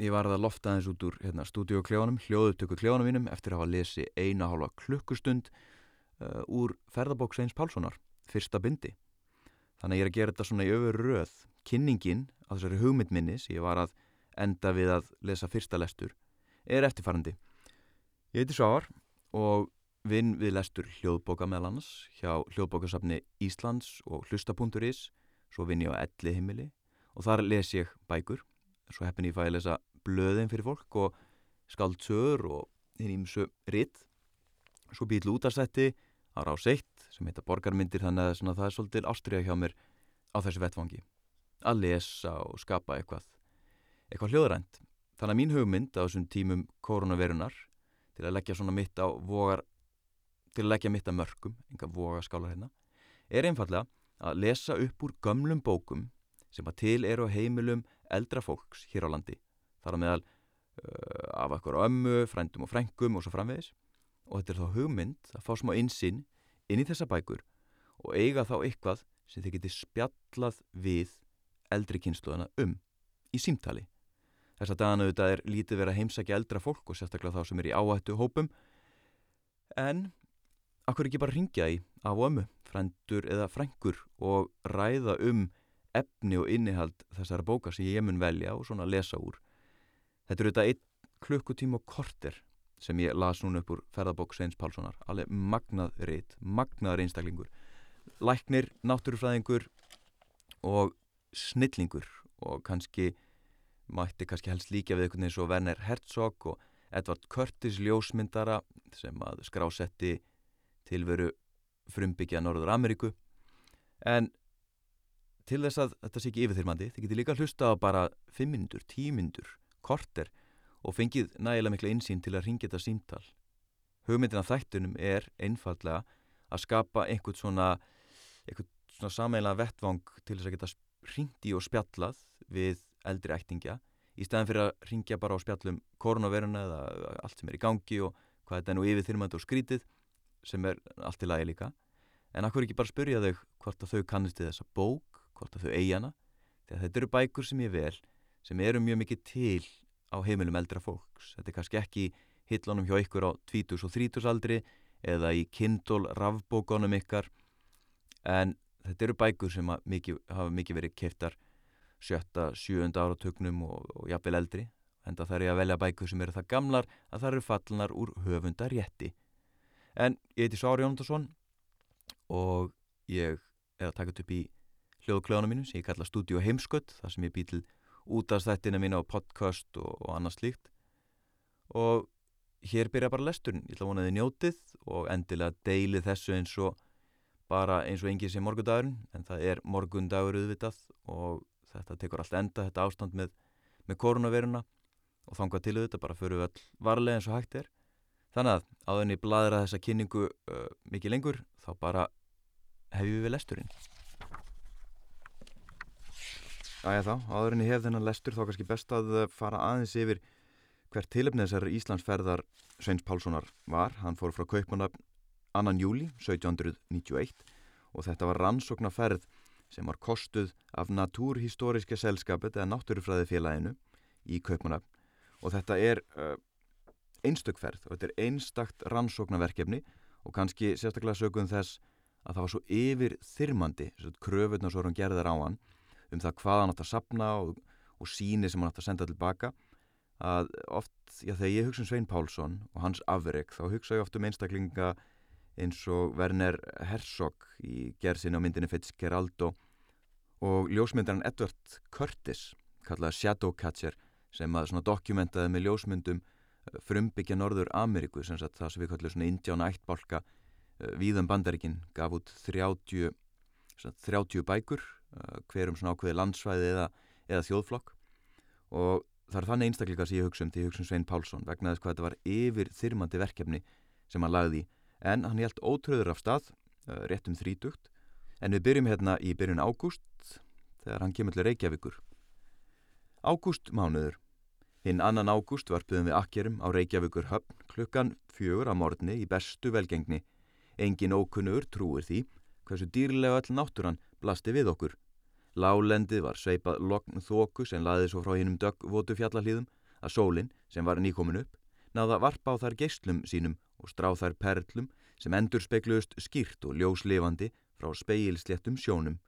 ég var að lofta aðeins út úr hérna, stúdíokljónum, hljóðutöku kljónum mínum eftir að hafa lesið eina hálfa klukkustund uh, úr ferðabók Sveins Pálssonar, fyrsta bindi. Þannig að ég er að gera þetta svona í öfur röð. Kynningin á þessari hugmyndminni sem ég var að enda við að lesa fyrsta lestur er eftirfærandi. Ég heiti Sváar og vinn við lestur hljóðbóka meðal annars hjá hljóðbókasafni Íslands og hlusta.is, svo vinn ég á elli heimili og þar les ég bækur svo heppin ég fæði að lesa blöðin fyrir fólk og skaldsögur og hinn ímsu ritt svo býðl útastætti á rás 1 sem heita borgarmyndir þannig að það er svolítið ástriða hjá mér á þessu vettfangi að lesa og skapa eitthvað eitthvað hljóðrænt. Þannig að mín hugmynd á þessum tímum koronavirunar til að leggja svona mitt á vogar til að leggja mitt að mörgum enga vogaskálar hérna er einfallega að lesa upp úr gömlum bókum sem að til eru á heimilum eldra fólks hér á landi þar á meðal uh, af ekkur ömmu, frændum og frængum og svo framvegis. Og þetta er þá hugmynd að fá smá einsinn inn í þessa bækur og eiga þá eitthvað sem þið geti spjallað við eldri kynsluðana um í símtali. Þess að dagana auðvitað er lítið verið að heimsækja eldra fólk og sérstaklega þá sem er í áhættu hópum. En akkur ekki bara ringja í af ömmu, frændur eða frængur og ræða um efni og innihald þessara bóka sem ég mun velja og svona lesa úr. Þetta eru þetta einn klukkutíma og korter sem ég las núna upp úr ferðabók Sveins Pálssonar. Alveg magnað reitt, magnaður einstaklingur. Læknir, náttúrufræðingur og snillingur og kannski mætti kannski helst líka við einhvern veginn svo Werner Herzog og Edvard Curtis ljósmyndara sem að skrásetti tilveru frumbyggja Norður Ameríku en til þess að þetta sé ekki yfirþyrmandi þið getur líka hlusta á bara 5 minútur, 10 minútur, korter og fengið nægilega mikla insýn til að ringja þetta símtal. Hugmyndin af þættunum er einfallega að skapa einhvern svona svona sameiginlega vettvang til þess að geta ringt í og spjallað við eldri ættingja í staðan fyrir að ringja bara á spjallum koronaviruna eða allt sem er í gangi og hvað þetta er nú yfirþyrmandi og skrítið sem er allt í lagi líka. En akkur ekki bara spyrja þau hvort að þau kannist þessa bók hvort að þau eigana því að þetta eru bækur sem ég vel sem eru mjög mikið til á heimilum eldra fólks. Þetta er kannski ekki hillunum hjá ykkur á 20 og 30 aldri eða í kindól rafbókonum ykkar en þetta eru bækur sem mikið, hafa mikið verið keftar sjötta, sjöunda áratögnum og, og jafnvel eldri en það er ég að velja bækur sem eru það gamlar að það eru fallnar úr höfunda rétti en ég heiti Sári Jóndarsson og ég er að taka upp í hljóðkljóðanum mínu sem ég kalla Studio Heimskött þar sem ég býtil út af stættina mín á podcast og, og annað slíkt. Og hér byrja bara lesturinn. Ég ætla að vona þið njótið og endilega deilið þessu eins og bara eins og engið sem morgundagurinn en það er morgundagur auðvitað og þetta tekur allt enda þetta ástand með, með koronaviruna og þangað til auðvitað bara fyrir all varlega eins og hægt er. Þannig að áðurinn ég bladra þessa kynningu uh, mikið lengur þá bara hefjum við lesturinn Æja þá, áðurinn ég hef þennan lestur þá kannski best að eh, fara aðeins yfir hvert tilöfnið þessar Íslandsferðar Sveins Pálssonar var. Hann fór frá Kaupmannab annan júli 1791 og þetta var rannsóknarferð sem var kostuð af Natúrhistoriska selskapet eða Náttúrufræðifélaginu í Kaupmannab og þetta er uh, einstökferð og þetta er einstakt rannsóknarverkefni og kannski sérstaklega sögum þess að það var svo yfir þyrmandi, kröfunna svo hann gerðar á hann um það hvað hann átt að sapna og, og síni sem hann átt að senda tilbaka að oft, já þegar ég hugsa um Svein Pálsson og hans afreg þá hugsa ég oft um einstaklinga eins og Werner Herzog í gerðsinn á myndinni Fitzgeraldo og ljósmyndaran Edward Curtis kallaði Shadowcatcher sem að dokumentaði með ljósmyndum eh, frumbyggja Norður Ameríku sem sagt, það sem við kallum svona Indiána ættbálka eh, Víðan Bandaríkin gaf út 30, 30 bækur hverjum svona ákveði landsvæði eða, eða þjóðflokk. Og það er þannig einstakleika sem ég hugsa um því ég hugsa um Svein Pálsson vegna þess hvað þetta var yfir þyrmandi verkefni sem hann lagði en hann held ótröður af stað uh, rétt um þrítugt. En við byrjum hérna í byrjun ágúst þegar hann kemur til Reykjavíkur. Ágúst mánuður hinn annan ágúst varpuðum við akkerum á Reykjavíkur höfn klukkan fjögur á morgunni í bestu velgengni. Engin ókunnur trúir því hversu dýrlega all náttúran blasti við okkur Lálendið var sveipað lokn þóku sem laði svo frá hinnum dögg votu fjallahlýðum að sólinn, sem var nýkomin upp, náða varpa á þær geyslum sínum og strá þær perlum sem endur spekluðust skýrt og ljóslifandi frá speilsléttum sjónum.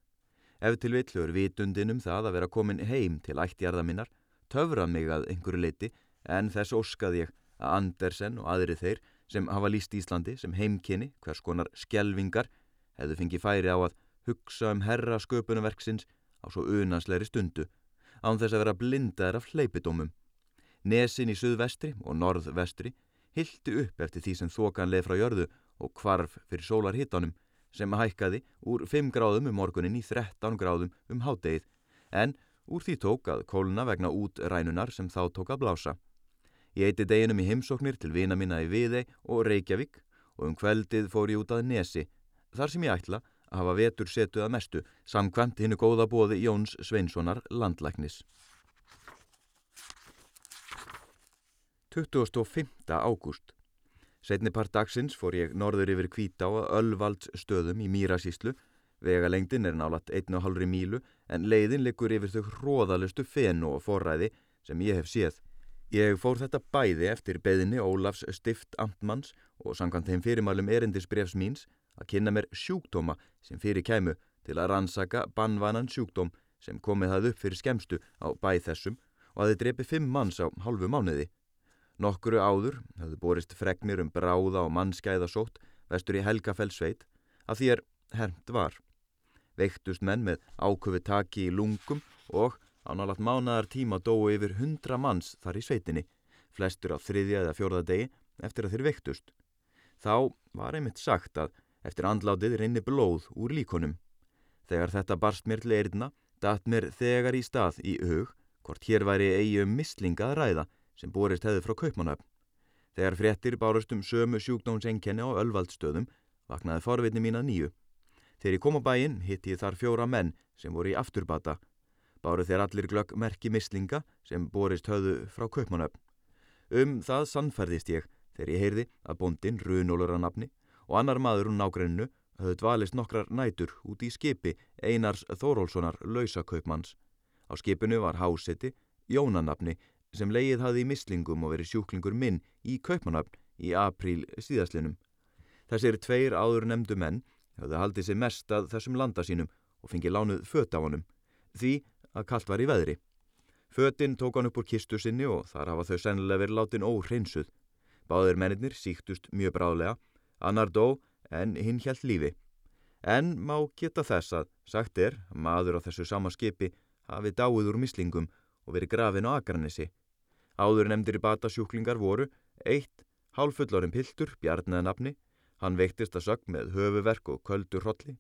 Ef til villur vitundinum það að vera komin heim til ættjarða minnar, töfra mig að einhverju leiti en þess óskað ég að Andersen og aðri þeir sem hafa líst Íslandi sem heimkynni hvers konar skjelvingar hefðu fengið færi á að hugsa um herra sköpunverksins á svo unansleiri stundu án þess að vera blindaðar af hleypidómum. Nesin í suðvestri og norðvestri hildi upp eftir því sem þokan leið frá jörðu og kvarf fyrir sólarhittanum sem hækkaði úr 5 gráðum um morgunin í 13 gráðum um hádegið en úr því tók að kóluna vegna útrænunar sem þá tók að blása. Ég eiti deginum í heimsóknir til vina minna í Viðei og Reykjavík og um kveldið fór ég út að Nesi þar sem ég ætla hafa vetur setuð að mestu samkvæmt hinnu góða bóði Jóns Sveinssonar landlæknis. 25. ágúst Setni part dagsins fór ég norður yfir kvítá að Ölvalds stöðum í Mýrasíslu. Vega lengdin er nálat 1,5 mílu en leiðin liggur yfir þau hróðalustu fenu og forræði sem ég hef séð. Ég fór þetta bæði eftir beðinni Ólafs stift amtmanns og samkvæmt þeim fyrirmælum erindisbrefs míns að kynna mér sjúkdóma sem fyrir kæmu til að rannsaka bannvanan sjúkdóm sem komið það upp fyrir skemstu á bæ þessum og að þið drepi fimm manns á halvu mánuði. Nokkuru áður hafðu borist fregnir um bráða og mannskæðasótt vestur í Helgafellsveit að því er hermt var. Veiktust menn með áköfi taki í lungum og á nálat mánadar tíma dói yfir hundra manns þar í sveitinni, flestur á þriðja eða fjórða degi eftir að þeir veiktust. Þá var einmitt sagt að eftir andlátið reynir blóð úr líkonum. Þegar þetta barst mér til eirina, datt mér þegar í stað í hug hvort hér væri eigi um mislinga að ræða sem borist hefði frá kaupmanöfn. Þegar fréttir bárust um sömu sjúkdómsenkenni á ölvaldstöðum vaknaði forvitni mín að nýju. Þegar ég kom á bæinn hitti ég þar fjóra menn sem voru í afturbata. Báru þeir allir glögg merki mislinga sem borist höfðu frá kaupmanöfn. Um það sannferðist ég þegar ég heyrði að bondin Runólur að nafni og annar maður úr nágrenninu höfðu dvalist nokkrar nætur út í skipi Einars Þórólssonar lausakaupmanns. Á skipinu var háseti Jónanafni sem leið hafði í mislingum og verið sjúklingur minn í Kaupmannöfn í apríl síðastlinum. Þessir tveir áður nefndu menn hafði haldið sér mest að þessum landa sínum og fengið lánuð fött á honum, því að kallt var í veðri. Fötinn tók hann upp úr kistu sinni og þar hafa þau sennilega verið látin óhreinsuð. Báðir mennir síktust mjög bráðlega, annar dó en hinn hjælt lífi. En má geta þess að, sagt er, maður á þessu sama skipi hafi dáið úr mislingum og verið grafin á Akranessi. Áður nefndir í batasjúklingar voru eitt hálfullorinn piltur, bjarnaði nafni, hann veiktist að sög með höfuverk og köldur hrolli.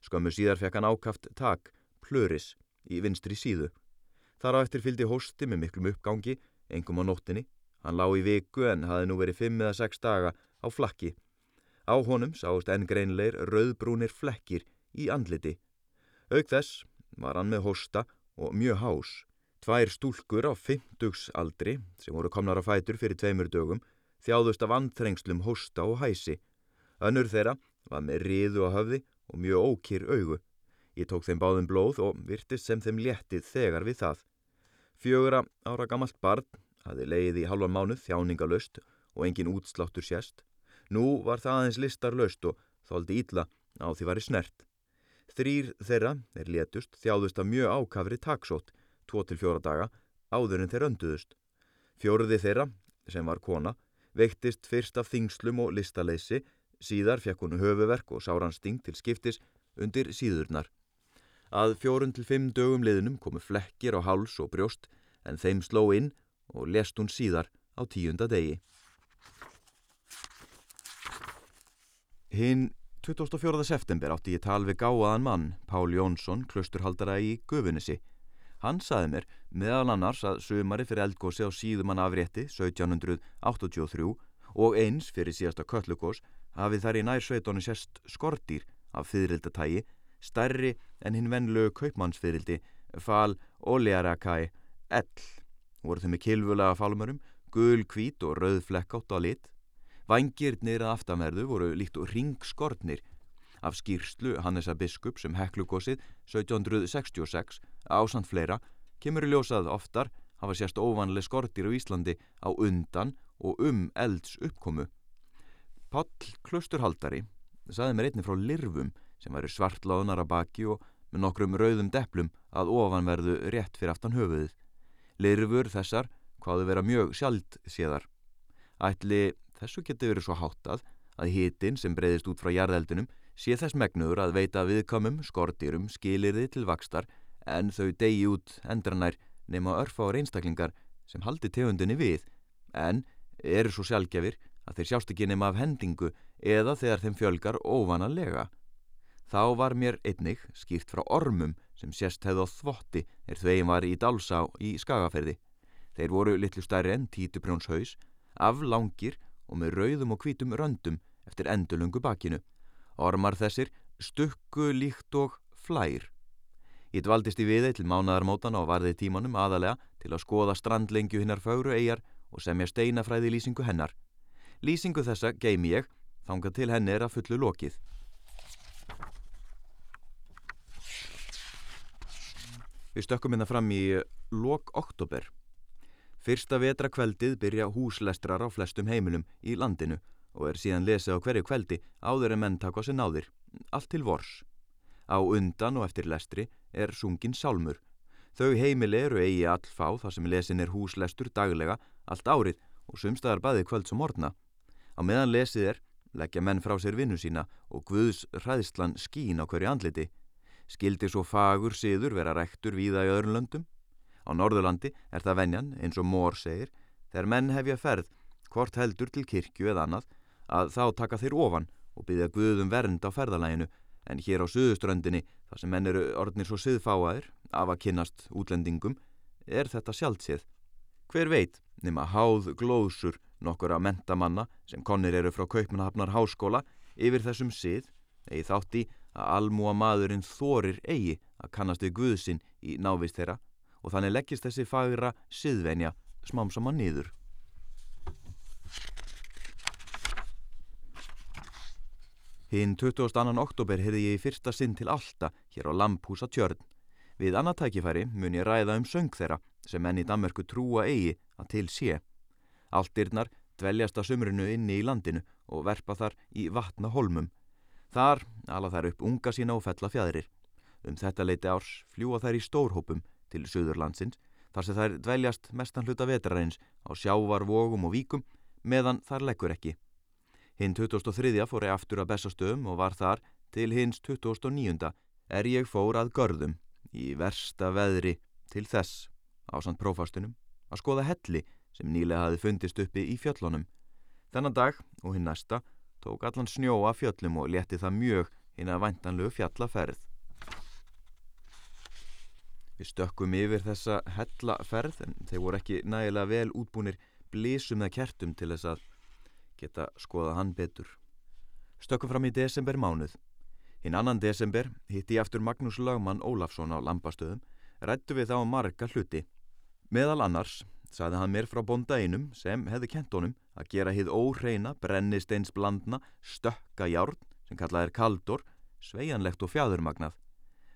Skömmu síðar fekk hann ákaft tak, plöris, í vinstri síðu. Þar á eftir fylgdi hósti með miklum uppgangi, engum á nóttinni. Hann lá í viku en hafi nú verið fimm eða sex daga á flakki. Á honum sást enn greinleir rauðbrúnir flekkir í andliti. Auk þess var hann með hósta og mjög hás. Tvær stúlkur á fymtugsaldri sem voru komnar á fætur fyrir tveimur dögum þjáðust af andþrengslum hósta og hæsi. Önnur þeirra var með riðu á höfði og mjög ókýr augu. Ég tók þeim báðum blóð og virtist sem þeim léttið þegar við það. Fjögura ára gammalt barn hafi leið í halvan mánuð þjáningalöst og engin útsláttur sérst. Nú var það aðeins listarlöst og þóldi ítla á því var í snert. Þrýr þeirra er létust þjáðust af mjög ákafri taksótt 2-4 daga áður en þeir önduðust. Fjóruði þeirra, sem var kona, veiktist fyrst af þingslum og listaleysi, síðar fekk hún höfuverk og sáransting til skiptis undir síðurnar. Að fjórun til fimm dögum liðnum komu flekkir á háls og brjóst en þeim sló inn og lest hún síðar á tíunda degi. Hinn 24. september átti ég tal við gáaðan mann, Pál Jónsson, klusturhaldara í Gufunissi. Hann saði mér meðal annars að sömari fyrir eldgósi á síðumann afrétti 1783 og eins fyrir síðasta köllugós hafið þar í nær sveitónu sérst skortýr af fyririldatægi stærri en hinn vennlegu kaupmannsfyrildi fal olearakæ ell voru þau með kilvulega falmurum gul, hvít og rauð flekkátt á lit vangirnir að aftanverðu voru líkt og ringskortnir af skýrslu Hannesa Biskup sem heklugósið 1766 ásand fleira kemur í ljósað oftar hafa sérst óvanlega skortir á Íslandi á undan og um elds uppkomu. Pall Klusturhaldari saði mér einni frá lirfum sem væri svartláðunar að baki og með nokkrum rauðum deplum að ofanverðu rétt fyrir aftan höfuðið. Lirfur þessar hvaðu vera mjög sjald séðar. Ætli þessu geti verið svo háttað að hitin sem breyðist út frá jarðeldinum sé þess megnuður að veita viðkomum, skortýrum, skilirði til vakstar en þau degi út endranær nema örfa á reynstaklingar sem haldi tegundinni við en eru svo sjálfgefir að þeir sjást ekki nema af hendingu eða þegar þeim fjölgar óvanalega. Þá var mér einnig skýrt frá ormum sem sérst hefði á þvotti er þvegin var í Dalsá í Skagaferði. Þeir voru litlu stærri en títuprjónshaus, aflangir og með rauðum og hvítum röndum eftir endulungu bakinu. Ormar þessir stukku líkt og flær. Ég dvaldist í viðei til mánadarmótana og varði tímanum aðalega til að skoða strandlengju hinnar fögru eigjar og semja steinafræði lýsingu hennar. Lýsingu þessa geimi ég, þanga til henni er að fullu lokið. Við stökkum hérna fram í lok oktober. Fyrsta vetra kveldið byrja húslestrar á flestum heimilum í landinu og er síðan lesið á hverju kveldi áður en menn taka á sig náðir, allt til vors. Á undan og eftir lestri er sungin sálmur. Þau heimili eru eigi allfá þar sem lesin er húslestur daglega allt árið og sumstaðar baði kvöld sem orna. Á meðan lesið er leggja menn frá sér vinnu sína og Guðs hræðslan skín á hverju andliti. Skildi svo fagur siður vera rektur víða í öðrun löndum? Á Norðurlandi er það venjan, eins og Mór segir, þegar menn hefja ferð, hvort heldur til kirkju eða annað, að þá taka þeir ofan og byggja Guðum vernd á ferðalæginu en hér á suðuströndinni, þar sem menn eru orðnir svo siðfáaðir af að kynnast útlendingum, er þetta sjálfsið. Hver veit, nema háð glóðsur nokkur að mentamanna sem konir eru frá Kaupmannhafnar háskóla yfir þessum sið, eigi þátt í að almúa maðurinn þorir eigi að kannast við Guðsinn í návist þeirra og þannig leggist þessi fagra siðvenja smám saman niður. Hinn 22. oktober hefði ég í fyrsta sinn til Alta hér á Lampúsa tjörn. Við annað tækifæri mun ég ræða um söng þeirra sem enn í Danmörku trúa eigi að til sé. Alltirnar dveljast að sumrunu inni í landinu og verpa þar í vatna holmum. Þar ala þær upp unga sína og fella fjæðrir. Um þetta leiti árs fljúa þær í stórhópum til Suðurlandsins þar sem þær dveljast mestan hluta vetrarins á sjávar, vógum og víkum meðan þar leggur ekki. Hinn 2003. fór ég aftur að Bessastöðum og var þar til hins 2009. er ég fór að görðum í versta veðri til þess á samt prófastunum að skoða helli sem nýlega hafi fundist uppi í fjöllunum. Þennan dag og hinn næsta tók allan snjó af fjöllum og leti það mjög hinn að væntanlegu fjallaferð. Við stökkum yfir þessa hellaferð en þeir voru ekki nægilega vel útbúnir blísum eða kertum til þess að geta skoða hann betur. Stökkum fram í desember mánuð. Hinn annan desember hitti ég aftur Magnús Lagmann Ólafsson á Lampastöðum, rættu við þá marga hluti. Meðal annars saði hann mér frá bonda einum sem hefði kent honum að gera hið óhreina, brennisteins blandna, stökka járn sem kallað er kaldor, sveianlegt og fjæðurmagnað.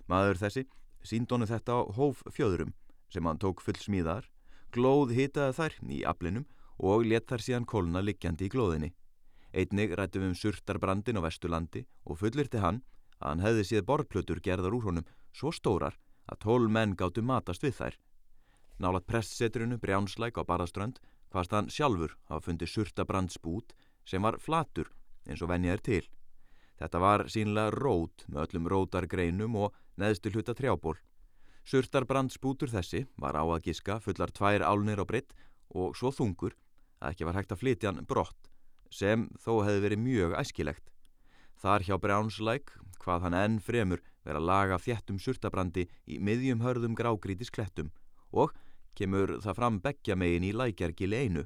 Maður þessi sínd honu þetta á hóf fjöðurum sem hann tók full smíðar, glóð hitaði þær í aflinum og let þar síðan kólna liggjandi í glóðinni. Einnig rættum um surtarbrandin á Vesturlandi og fullirti hann að hann hefði séð borðplötur gerðar úr honum svo stórar að tól menn gáttu matast við þær. Nálat prestsetrunu Brjánslæk á Barðaströnd hvaðst hann sjálfur hafa fundið surtabrandsbút sem var flatur eins og venja er til. Þetta var sínlega rót með öllum rótargreinum og neðstu hluta trjából. Surtarbrandsbútur þessi var á að giska fullar tvær álnir á breytt og svo þungur að ekki var hægt að flytja hann brott sem þó hefði verið mjög æskilegt. Þar hjá Brjánslæk hvað hann enn fremur verið að laga þjættum surtabrandi í miðjum hörðum grágrítis klettum og kemur það fram begja megin í lækjargili einu.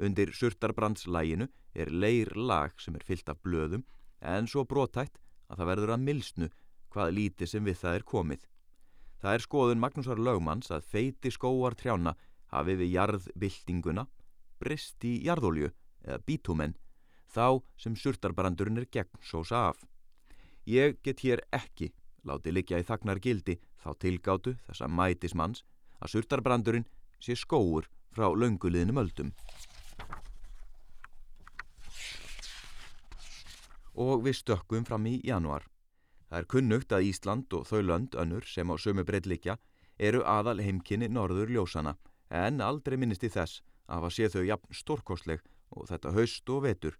Undir surtarbrandslæginu er leir lag sem er fyllt af blöðum en svo brótætt að það verður að milsnu hvað lítið sem við það er komið. Það er skoðun Magnúsar Lögmanns að feiti skóar trjána hafi við jarðbyltinguna brist í jarðolju eða bítúmen þá sem surtarbrandurinn er gegn sósa af. Ég get hér ekki láti liggja í þagnar gildi þá tilgátu þessa mætismanns að surtarbrandurinn sé skóur frá lönguliðnum öldum. Og við stökkum fram í januar. Það er kunnugt að Ísland og þau lönd önnur sem á sömu breytlikja eru aðal heimkinni norður ljósana en aldrei minnist í þess að hafa séð þau jafn stórkostleg og þetta haust og vetur.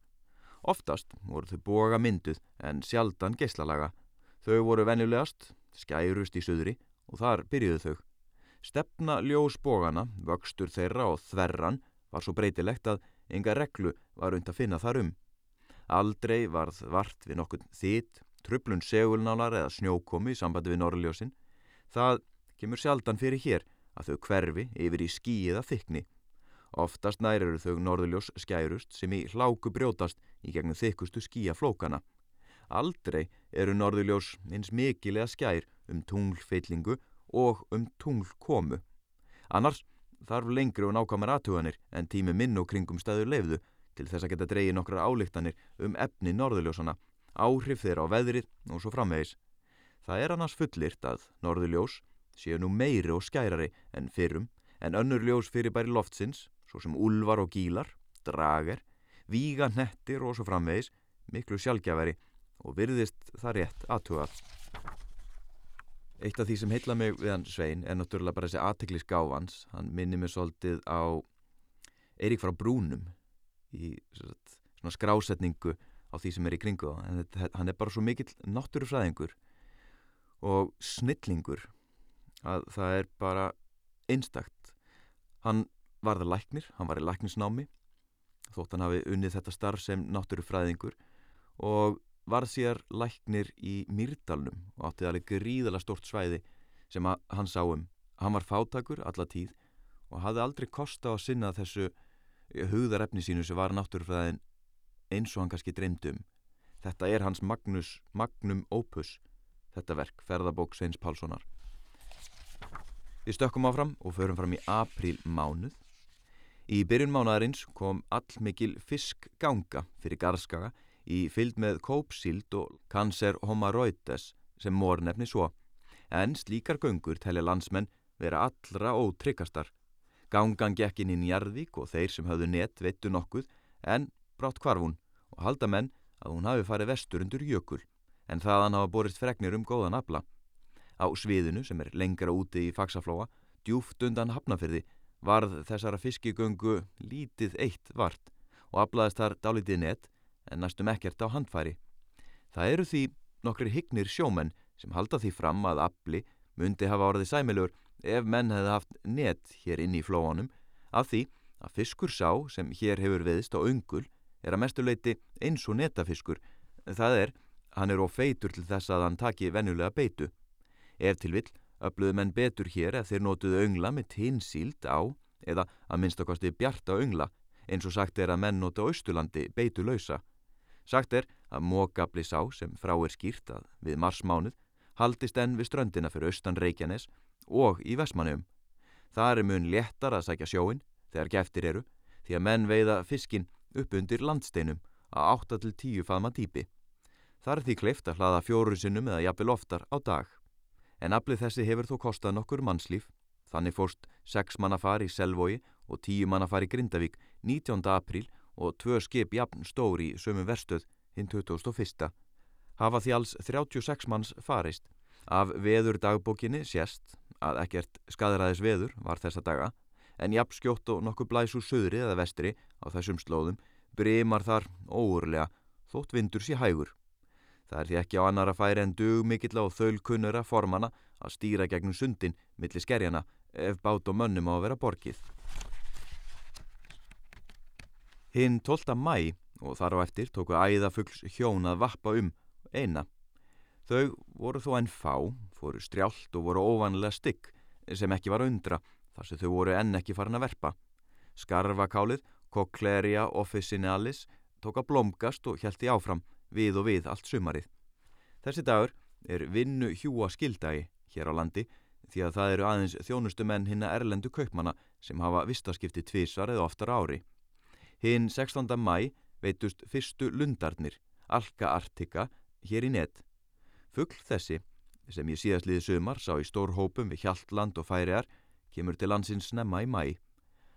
Oftast voru þau boga mynduð en sjaldan geyslalaga. Þau voru venjulegast, skærust í söðri og þar byrjuðu þau. Stefna ljósbogana, vöxtur þeirra og þverran var svo breytilegt að enga reglu var und að finna þar um. Aldrei varð vart við nokkur þitt, trublun segulnálar eða snjókomi í sambandi við norrljósin. Það kemur sjaldan fyrir hér að þau hverfi yfir í skíiða þykni. Oftast nær eru þau norðurljós skærust sem í hláku brjótast í gegnum þykustu skíaflókana. Aldrei eru norðurljós eins mikilega skær um tunglfeillingu og um tunglkomu. Annars þarf lengri og nákvæmar aðtuganir en tími minn og kringum stæður lefðu til þess að geta dreyið nokkrar álíktanir um efni norðurljósana, áhrif þeirra á veðrið og svo framvegis. Það er annars fullirt að norðurljós séu nú meiri og skærari en fyrrum en önnur ljós fyrir bæri loftsins, svo sem ulvar og gílar, drager, víga nettir og svo framvegis, miklu sjálfgjafari og virðist það rétt aðtugað. Eitt af því sem heitla mig við hann Svein er náttúrulega bara þessi aðteklis gáfans. Hann minnir mér svolítið á Eirík frá Brúnum í svona skrásetningu á því sem er í kringu þá. En þetta, hann er bara svo mikill náttúrufræðingur og snillingur að það er bara einstakt. Hann varði læknir, hann var í læknisnámi þótt hann hafi unnið þetta starf sem náttúrufræðingur og varð sér læknir í Mýrdalnum og átti alveg gríðala stort svæði sem hann sá um. Hann var fátakur alla tíð og hafði aldrei kosta á að sinna þessu hugðarefni sínu sem var náttúrufræðin eins og hann kannski dreymdum. Þetta er hans Magnus, Magnum Opus, þetta verk, ferðabók Sveins Pálssonar. Við stökkum áfram og förum fram í apríl mánuð. Í byrjun mánuðarins kom allmikil fiskganga fyrir Garðskaga í fylg með kópsíld og kanser homaroides sem mór nefni svo, en slíkar göngur telja landsmenn vera allra ótryggastar. Gangan gekk inn í Njarðvík og þeir sem hafðu nett veittu nokkuð en brátt kvarfún og halda menn að hún hafi farið vestur undur jökul en þaðan hafa borist fregnir um góðan afla. Á sviðinu sem er lengra úti í faksaflóa, djúft undan hafnafyrði, varð þessara fiskigöngu lítið eitt vart og aflaðist þar dálítið nett en næstum ekkert á handfæri. Það eru því nokkri hygnir sjómenn sem halda því fram að afli myndi hafa orðið sæmilur ef menn hefði haft net hér inn í flóanum af því að fiskur sá sem hér hefur viðst á öngul er að mestuleiti eins og netafiskur. Það er, hann er ofeitur til þess að hann taki venjulega beitu. Ef til vill öfluðu menn betur hér ef þeir nótuðu öngla með tinsíld á eða að minnstakosti bjarta öngla eins og sagt er að menn nota Östurlandi beitu lausa Sagt er að mókabli sá sem frá er skýrt að við marsmánuð haldist enn við ströndina fyrir austan Reykjanes og í Vestmannum. Það er mun léttar að sækja sjóin þegar geftir eru því að menn veiða fiskin upp undir landsteinum að 8-10 faðma típi. Það er því kleift að hlaða fjórusinnum eða jafnvel oftar á dag. En aflið þessi hefur þó kostað nokkur mannslíf. Þannig fórst 6 manna fari í Selvogi og 10 manna fari í Grindavík 19. apríl og tvö skip jafn stóri í sömu verstöð hinn 2001. Hafa því alls 36 manns farist. Af veður dagbókinni sést að ekkert skadræðis veður var þessa daga en jafn skjótt og nokkuð blæs úr söðri eða vestri á þessum slóðum brimar þar óurlega þótt vindur sér hægur. Það er því ekki á annar að færi en dugmikill á þölkunnura formana að stýra gegnum sundin millir skerjana ef bát og mönnum á að vera borgið. Hinn 12. mæ og þar á eftir tóku æðafugls hjón að vappa um eina. Þau voru þó enn fá, fóru strjált og voru óvanlega stygg sem ekki var undra þar sem þau voru enn ekki farin að verpa. Skarfakálið, Cochleria officinalis, tók að blomgast og hjælti áfram við og við allt sumarið. Þessi dagur er vinnu hjúa skildagi hér á landi því að það eru aðeins þjónustu menn hinna erlendu kaupmana sem hafa vistaskipti tvísar eða oftar ári. Hinn 16. mæ veitust fyrstu lundarnir, Alka Artika, hér í net. Fuggl þessi, sem ég síðast liði sömar sá í stór hópum við Hjaltland og Færiar, kemur til landsins snemma í mæ.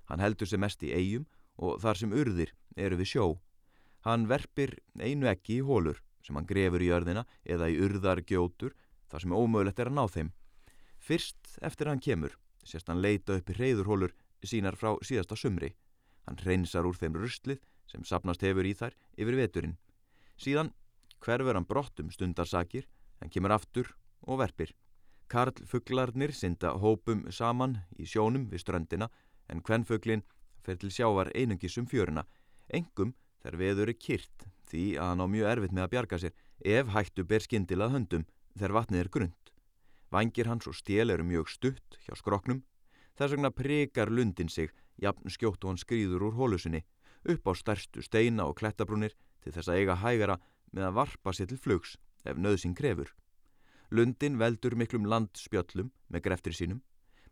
Hann heldur sem mest í eigum og þar sem urðir eru við sjó. Hann verpir einu ekki í hólur sem hann grefur í örðina eða í urðargjótur þar sem ómögulegt er að ná þeim. Fyrst eftir hann kemur sérst hann leita upp í reyðurhólur sínar frá síðasta sumri. Hann reynsar úr þeim ruslið sem sapnast hefur í þær yfir veturinn. Síðan hverfur hann brottum stundarsakir, hann kemur aftur og verpir. Karl fugglarnir synda hópum saman í sjónum við ströndina en hvennfugglin fer til sjávar einungisum fjöruna, engum þegar veður er kyrt því að hann á mjög erfitt með að bjarga sér ef hættu ber skindilað höndum þegar vatnið er grund. Vangir hans og stél eru mjög stutt hjá skroknum, þess vegna prekar lundin sig jafn skjótt og hann skrýður úr hólusinni upp á stærstu steina og klettabrúnir til þess að eiga hægara með að varpa sér til flugs ef nöðsinn krefur. Lundin veldur miklum landspjöllum með greftir sínum,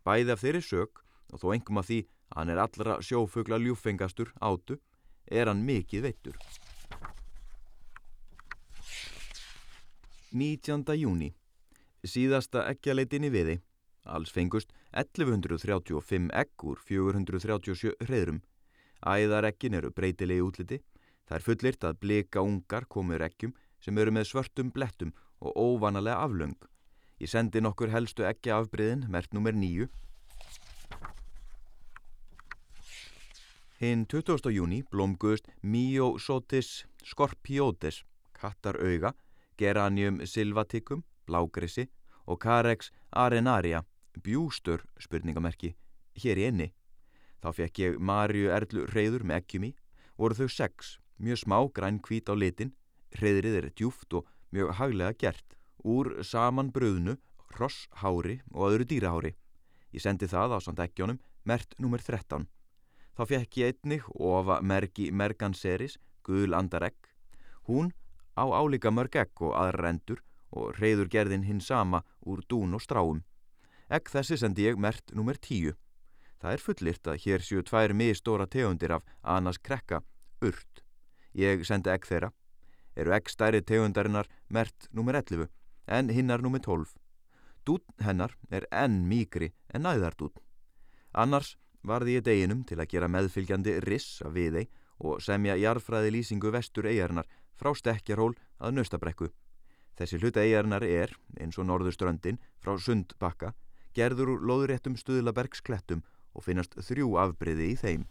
bæði af þeirri sög og þó engum af því að hann er allra sjófugla ljúfengastur átu, er hann mikið veittur. 19. júni Síðasta eggjaleitinni viði. Alls fengust 1135 egg úr 437 hreðrum. Æðarekkin eru breytilegi útliti. Það er fullirt að blika ungar komur eggjum sem eru með svörtum blettum og óvanalega aflöng. Ég sendi nokkur helstu ekki afbriðin, mert nummer nýju. Hinn 20. júni blómguðust Myosotis scorpiotis, kattarauga, geranium silvaticum, blágrissi og Carex arenaria, bjústur spurningamerki, hér í enni. Þá fekk ég Marju Erlu reyður með ekkjum í, voru þau sex, mjög smá græn hvít á litin, reyðrið er djúft og mjög haglega gert, úr saman bröðnu, hross, hári og öðru dýrahári. Ég sendi það á samt ekkjónum, mert nummer 13. Þá fekk ég einnig ofa merki Merganseris, gul andaregg. Hún á álíka mörg egg og aðra rendur og reyður gerðin hinn sama úr dún og stráum. Egg þessi sendi ég mert nummer 10. Það er fullirt að hér séu tvær mistóra tegundir af Anas krekka, urt. Ég sendi egg þeirra. Eru egg stærri tegundarinnar mert nummer 11 en hinnar nummer 12. Dún hennar er enn mýgri en næðardún. Annars varði ég deginum til að gera meðfylgjandi riss af viðei og semja jarfræði lýsingu vestur eigarnar frá stekkjarhól að nöstabrekku. Þessi hluta eigarnar er, eins og norðuströndin, frá sundbakka, gerður úr loðuréttum stuðlabergsklettum og finnast þrjú afbriði í þeim.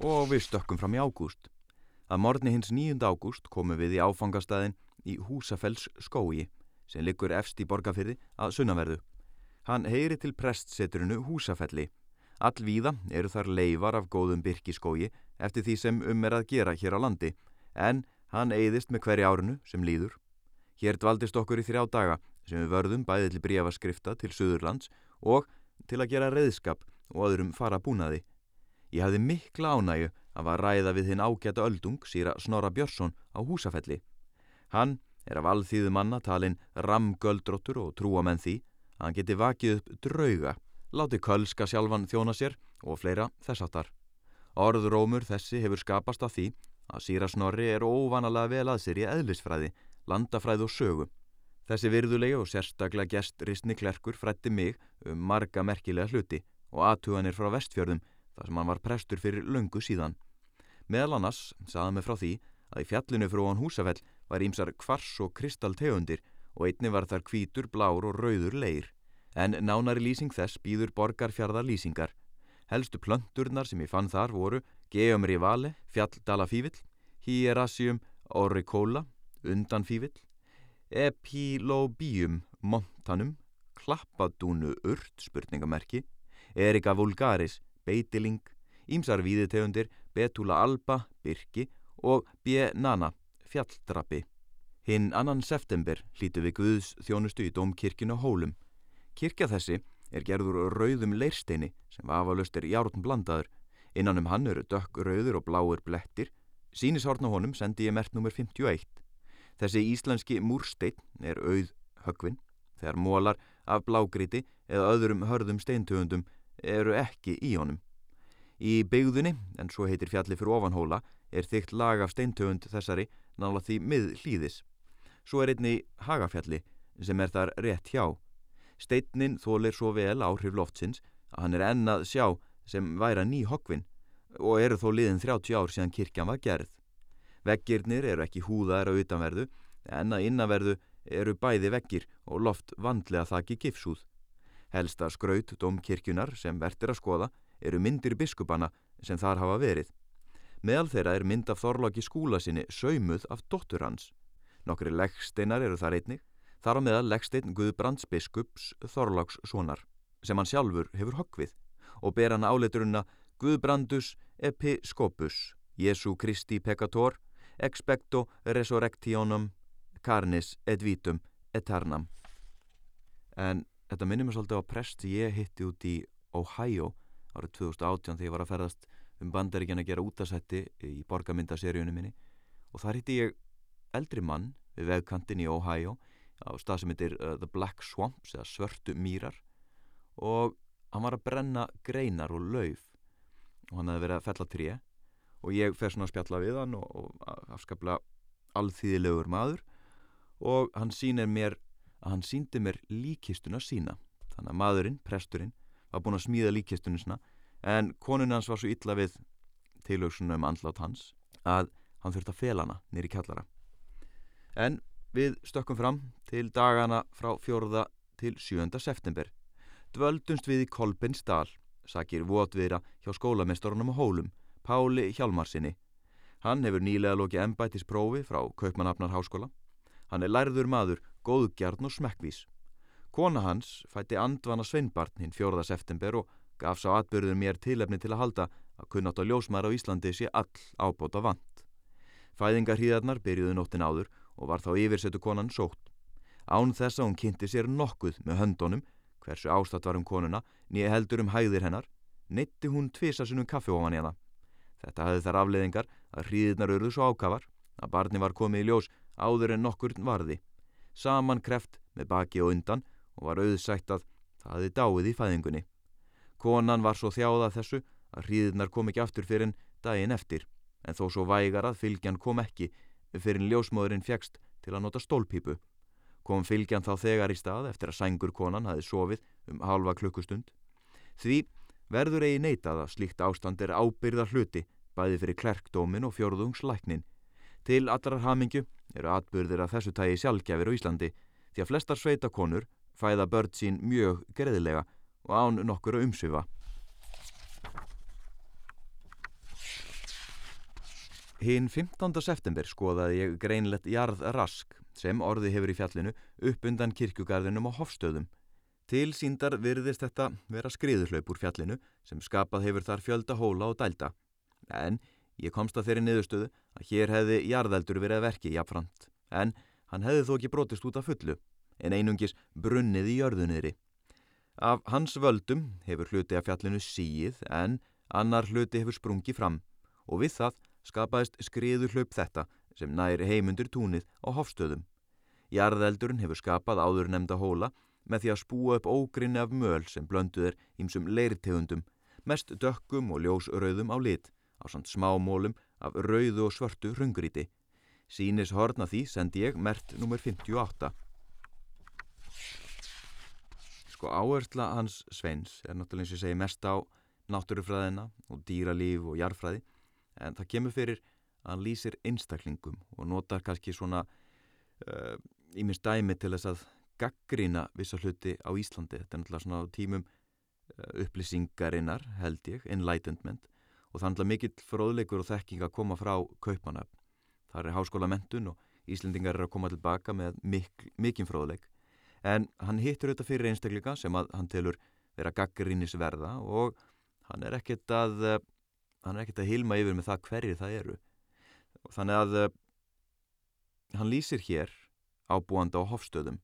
Og við stökkum fram í ágúst. Að morgni hins 9. ágúst komum við í áfangastæðin í Húsafells skói, sem liggur efst í borgarfyrði að sunnaverðu. Hann heyri til prestseturinu Húsafelli. Allvíða eru þar leifar af góðum byrkiskói eftir því sem um er að gera hér á landi, en hann eigðist með hverja árunu sem líður. Hér dvaldist okkur í þrjá daga sem við vörðum bæði til bríafaskrifta til Suðurlands og til að gera reyðskap og öðrum fara búnaði. Ég hafði mikla ánægu að var ræða við hinn ágæta öldung síra Snorra Björnsson á húsafelli. Hann er af alþýðu manna talinn ramgöldróttur og trúa menn því að hann geti vakið upp drauga, láti kölska sjálfan þjóna sér og fleira þessartar. Orðrómur þessi hefur skapast af því að síra Snorri er óvanalega vel að sér í eðlisfræði, landafræði og sögu. Þessi virðulegi og sérstaklega gest Rissni Klerkur frætti mig um marga merkilega hluti og aðtuganir frá vestfjörðum þar sem hann var prestur fyrir löngu síðan. Meðal annars saða mig frá því að í fjallinu frá hann húsafell var ímsar kvars og kristaltegundir og einni var þar kvítur, blár og rauður leir. En nánari lýsing þess býður borgarfjarðar lýsingar. Helstu plönturnar sem ég fann þar voru Geum rivale, fjalldalafívill, Hierasium auricola, undanfívill, Epilobium montanum, Klappadúnu urt, spurningamerki, Erika vulgaris, beitiling, Ímsar víðitegundir, Betula alba, byrki og B. nana, fjalldrappi. Hinn annan september hlítu við Guðs þjónustu í Dómkirkjun á Hólum. Kirkja þessi er gerður rauðum leirsteini sem vafalust er járn blandaður Innan um hann eru dökk, rauður og bláur blettir. Sýnishorn á honum sendi ég mert nr. 51. Þessi íslenski múrsteinn er auð högvin þegar mólar af blágriti eða öðrum hörðum steintöfundum eru ekki í honum. Í byggðunni, en svo heitir fjalli fyrir ofanhóla, er þygt lag af steintöfund þessari nála því mið hlýðis. Svo er einni hagafjalli sem er þar rétt hjá. Steitnin þólir svo vel áhrif loftsins að hann er ennað sjá sem væra ný hokkvinn og eru þó liðin 30 ár síðan kirkjan var gerð. Veggirnir eru ekki húðaðir á utanverðu en að innanverðu eru bæði veggir og loft vandlega þakki gifsúð. Helsta skraut domkirkjunar sem verður að skoða eru myndir biskupana sem þar hafa verið. Meðal þeirra er mynd af Þorlóki skúla sinni saumuð af dóttur hans. Nokkri leggsteinar eru þar einnig, þar á meðal leggstein Guðbrands biskups Þorlóks sonar sem hann sjálfur hefur hokkvið og ber hann áleituruna Guðbrandus episcopus Jesu Christi peccator expecto resurrectionum carnis et vitum eternam. En þetta minnir mér svolítið á prest ég hitti út í Ohio árið 2018 þegar ég var að ferðast um bandaríkjan að gera útasætti í borgamyndaseríunum minni. Og þar hitti ég eldri mann við vegkantin í Ohio á stað sem heitir uh, The Black Swamps eða Svörtu Mýrar. Og hann var að brenna greinar og lauf og hann hefði verið að fella tré. Og ég fer svona að spjalla við hann og, og afskaplega alþýðilegur maður. Og hann sínir mér að hann síndi mér líkistuna sína þannig að maðurinn, presturinn var búin að smíða líkistunum sína en konun hans var svo illa við tilöksunum um andlátt hans að hann þurfti að fela hana nýri kjallara en við stökkum fram til dagana frá fjórða til 7. september dvöldumst við í Kolbensdal sakir votviðra hjá skólamestorunum á Hólum, Páli Hjalmarsinni. Hann hefur nýlega lokið embætisprófi frá Kaupmannhafnar háskóla. Hann er lærður maður, góðgjarn og smekkvís. Kona hans fætti andvana sveinbarn hinn 4. september og gaf sá atbyrður mér tilefni til að halda að kunnátt á ljósmaður á Íslandi sé all ábóta vant. Fæðingarhíðarnar byrjuðu nóttin áður og var þá yfirsetu konan sótt. Án þess að hún kynnti sér nokkuð með höndunum hversu ástatt var um konuna, nýja heldur um hæðir hennar, neytti hún tvisa sinnum kaffi ofan hana. Þetta hafði þar afleðingar að hríðirnar örðu svo ákafar, að barni var komið í ljós áður en nokkur varði. Saman kreft með baki og undan og var auðsætt að það hefði dáið í fæðingunni. Konan var svo þjáða þessu að hríðirnar kom ekki aftur fyrir en daginn eftir, en þó svo vægar að fylgjan kom ekki fyrir en ljósmóðurinn fjækst til að nota stólpípu kom fylgjan þá þegar í stað eftir að sængur konan hafi sofið um halva klukkustund. Því verður eigi neitað að slíkt ástand er ábyrða hluti bæði fyrir klerkdómin og fjörðungslæknin. Til allrar hamingju eru atbyrðir að þessu tægi sjálfgjafir á Íslandi því að flestar sveitakonur fæða börn sín mjög greðilega og án nokkur að umsvifa. Hinn 15. september skoðaði ég greinlegt jarðrask sem orði hefur í fjallinu upp undan kirkugarðinum á Hofstöðum. Til síndar virðist þetta vera skriðuhlaup úr fjallinu sem skapað hefur þar fjölda hóla og dælda. En ég komst að þeirri niðurstöðu að hér hefði jarðeldur verið að verki jafnframt. En hann hefði þó ekki brotist út af fullu, en einungis brunnið í jörðunniðri. Af hans völdum hefur hluti af fjallinu síið en annar hluti hefur sprungið fram og við það skapaðist skriðu hlaup þetta sem næri heimundur túnið á hofstöðum. Jarðeldurinn hefur skapað áður nefnda hóla með því að spúa upp ógrinni af möl sem blönduðir ímsum leirtegundum, mest dökkum og ljósrauðum á lit, á samt smámólum af rauðu og svörtu hrungríti. Sínis horna því sendi ég mert nr. 58. Sko áhersla hans Sveins er náttúrulega eins og segi mest á náttúrufræðina og dýralíf og jarfræði en það kemur fyrir að hann lýsir einstaklingum og notar kannski svona ímins uh, dæmi til þess að gaggrina vissa hluti á Íslandi þetta er náttúrulega svona á tímum uh, upplýsingarinnar held ég enlightenment og er náttúrulega mikill fróðleikur og þekking að koma frá kaupanöfn það er háskóla mentun og Íslandingar er að koma tilbaka með mikil, mikil fróðleik. En hann hittur þetta fyrir einstaklinga sem að hann telur vera gaggrinisverða og hann er ekkert að hann er ekkert að hilma yfir með það hverjir það eru. Og þannig að uh, hann lýsir hér ábúanda á hofstöðum.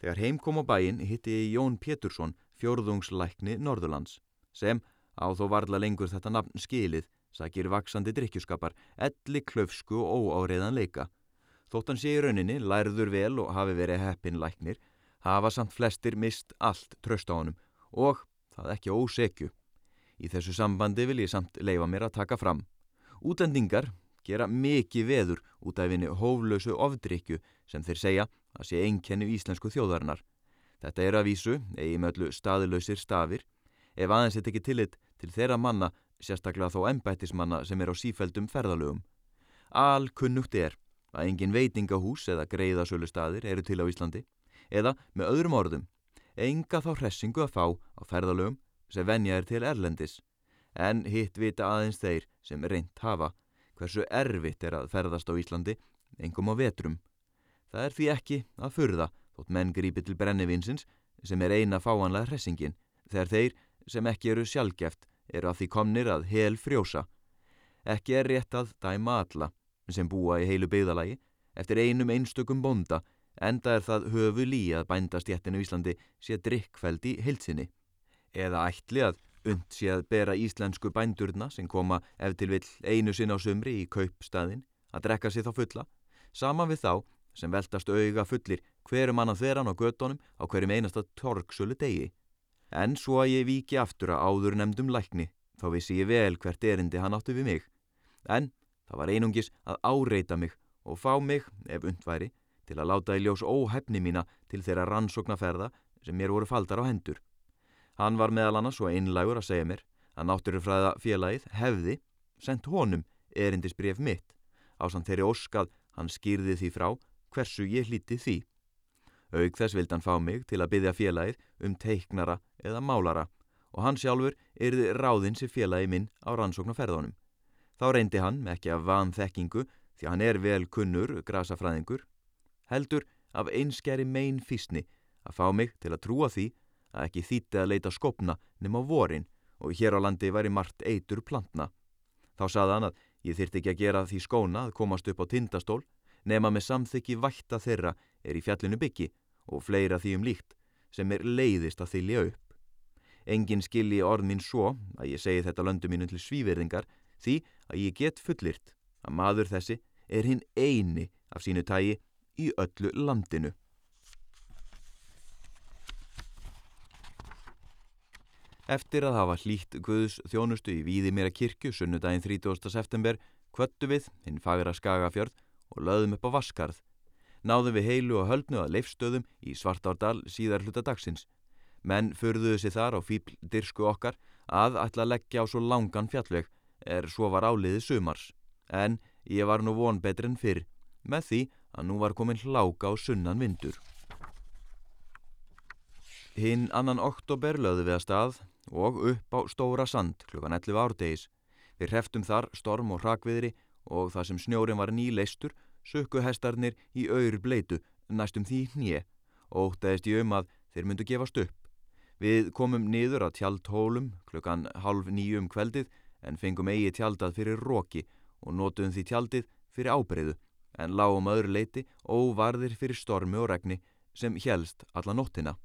Þegar heim kom á bæin hitti Jón Pétursson fjórðungslækni Norðurlands sem á þó varla lengur þetta nafn skilið sakir vaksandi drikkjuskapar elli klöfsku og óáriðan leika þótt hann sé í rauninni lærður vel og hafi verið heppin læknir hafa samt flestir mist allt tröst á honum og það ekki ósekju Í þessu sambandi vil ég samt leifa mér að taka fram. Útendingar gera mikið veður út af vinni hóflösu ofdrykju sem þeir segja að sé einkenni íslensku þjóðarinnar. Þetta er að vísu, eigi möllu staðilöysir stafir, ef aðeins þetta ekki tillit til þeirra manna, sérstaklega þó ennbættismanna sem er á sífældum ferðalögum. Al kunnugt er að engin veitingahús eða greiðasölu staðir eru til á Íslandi, eða með öðrum orðum, enga þá hressingu að fá á ferðalögum sem venja er til erlendis, en hitt vita aðeins þeir sem reynt hafa hversu erfitt er að ferðast á Íslandi, engum á vetrum. Það er því ekki að furða þótt menn grípi til brennivinsins sem er eina fáanlega hressingin þegar þeir sem ekki eru sjálfgeft eru að því komnir að hel frjósa. Ekki er rétt að dæma alla sem búa í heilu byggðalagi eftir einum einstökum bonda enda er það höfu lí að bændastjættinu Íslandi sé drikkfæld í heilsinni. Eða ætli að und sé að bera íslensku bændurna sem koma ef til vill einu sinn á sumri í kaupstaðin að drekka sér þá fulla, saman við þá sem veltast auga fullir hverjum annan þeirran á göttunum á hverjum einasta torksölu degi. En svo að ég viki aftur að áður nefndum lækni, þá vissi ég vel hvert erindi hann áttu við mig. En það var einungis að áreita mig og fá mig, ef undværi, til að láta í ljós óhefni mína til þeirra rannsóknarferða sem mér voru faldar á hendur. Hann var meðal annars svo einlægur að segja mér að náttúrufræða félagið hefði sendt honum erindisbref mitt á samt þeirri óskað hann skýrði því frá hversu ég hlíti því. Aug þess vild hann fá mig til að byggja félagið um teiknara eða málara og hann sjálfur erði ráðins í félagi minn á rannsóknarferðunum. Þá reyndi hann, ekki af vanþekkingu því hann er vel kunnur grasafræðingur, heldur af einskjæri megin físni að fá mig til að trúa því að ekki þýtti að leita skopna nema vorin og hér á landi væri margt eitur plantna. Þá saði hann að ég þyrti ekki að gera því skóna að komast upp á tindastól nema með samþykki vætta þeirra er í fjallinu byggi og fleira því um líkt sem er leiðist að þylja upp. Engin skilji orð mín svo að ég segi þetta löndu mínu til svíverðingar því að ég get fullirt að maður þessi er hinn eini af sínu tægi í öllu landinu. Eftir að hafa hlýtt Guðs þjónustu í Víði mér að kirkju sunnudaginn 30. september kvöttu við hinn fagra skagafjörð og löðum upp á Vaskarð. Náðum við heilu og höldnu að leifstöðum í Svartárdal síðar hluta dagsins. Menn förðuðu sér þar á fíbldirsku okkar að ætla að leggja á svo langan fjallveg er svo var áliðið sumars. En ég var nú von betri en fyrr með því að nú var komin hláka á sunnan vindur. Hinn annan oktober löðu við að stað og upp á Stóra Sand klukkan 11 árdegis. Við hreftum þar storm og hrakviðri og það sem snjórin var nýleistur sökku hestarnir í auður bleitu næstum því hnje og ótaðist ég um að þeir myndu gefast upp. Við komum niður að tjaldhólum klukkan halv nýju um kveldið en fengum eigi tjaldað fyrir róki og nótuðum því tjaldið fyrir ábreyðu en lágum öðru leiti og varðir fyrir stormi og regni sem helst alla nóttina.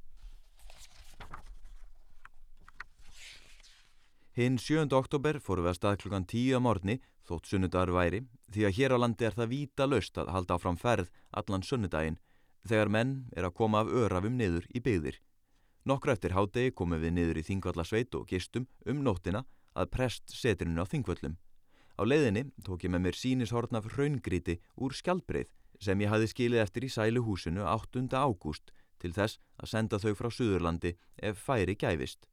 Hinn 7. oktober fóru við að stað klukkan 10 á morgni þótt sunnudagur væri því að hér á landi er það víta löst að halda áfram ferð allan sunnudaginn þegar menn er að koma af örafum niður í byggðir. Nokkru eftir hádegi komum við niður í Þingvallasveit og gistum um nóttina að prest setrinu á Þingvallum. Á leiðinni tók ég með mér sínishorn af hraungríti úr skjaldbreið sem ég hafði skilið eftir í sælu húsinu 8. ágúst til þess að senda þau frá Suðurlandi ef færi gæfist.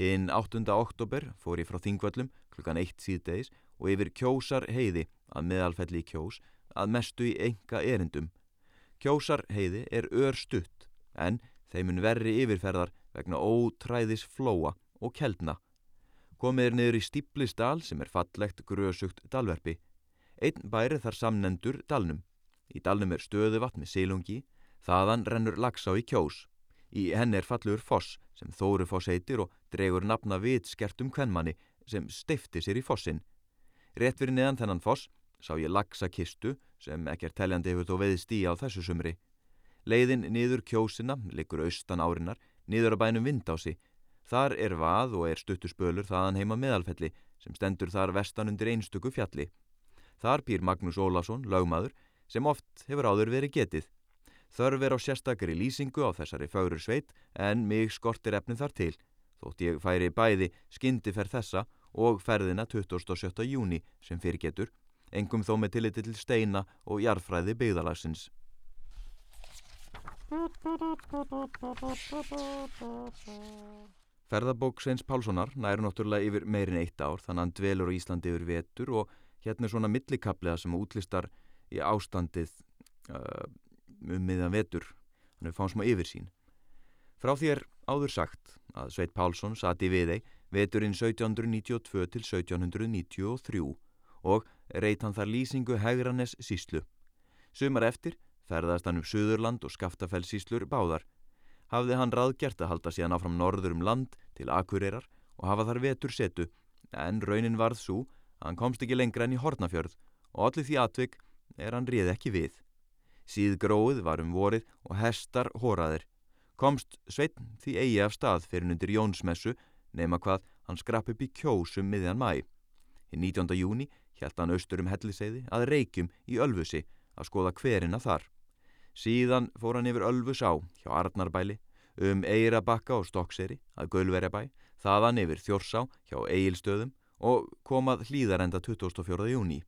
Hinn 8. oktober fór ég frá Þingvöllum klukkan 1 síðdegis og yfir kjósar heiði að meðalfelli kjós að mestu í enga erindum. Kjósar heiði er ör stutt en þeimun verri yfirferðar vegna ótræðis flóa og keldna. Komið er niður í Stíplisdal sem er fallegt grösugt dalverfi. Einn bæri þar samnendur dalnum. Í dalnum er stöðu vatn með silungi, þaðan rennur lagsá í kjós. Í henn er fallur foss sem Þóru foss heitir og dregur nafna vit skertum kvennmanni sem steifti sér í fossin. Rétt fyrir neðan þennan foss sá ég lagsa kistu sem ekkert teljandi hefur þó veðist í á þessu sumri. Leiðin niður kjósina, liggur austan árinar, niður á bænum Vindási. Þar er vað og er stuttuspölur þaðan heima meðalfelli sem stendur þar vestan undir einstöku fjalli. Þar býr Magnús Ólason, lögmaður, sem oft hefur áður verið getið. Þörf er á sérstakri lýsingu á þessari fagrur sveit en mig skortir efnin þar til, þótt ég færi bæði skyndi ferð þessa og ferðina 27. júni sem fyrir getur, engum þó með tilliti til steina og jarfræði byggðalagsins. Ferðabók Sveins Pálssonar næru náttúrulega yfir meirin eitt ár þannig að hann dvelur á Íslandi yfir vetur og hérna er svona millikapliða sem útlistar í ástandið uh, um miðan vetur hann er fáin smá yfir sín frá því er áður sagt að Sveit Pálsson sati við þeim veturinn 1792 til 1793 og reyt hann þar lýsingu Hegranes síslu sumar eftir ferðast hann um Suðurland og Skaftafellsíslur báðar hafði hann ráðgert að halda síðan áfram norður um land til Akureyrar og hafa þar vetur setu en raunin varð svo að hann komst ekki lengra enn í Hortnafjörð og allir því atvik er hann réð ekki við. Síð gróið var um vorið og hestar hóraðir. Komst Sveitn því eigi af stað fyrir undir Jónsmessu nema hvað hann skrapp upp í kjósum miðjan mæ. Í 19. júni hjælt hann austur um helliseiði að reykjum í Ölfusi að skoða hverina þar. Síðan fór hann yfir Ölfus á hjá Arnarbæli, um Eirabakka og Stokkseri að Gölverjabæ, þaðan yfir Þjórsá hjá Egilstöðum og komað hlýðarenda 24. júni.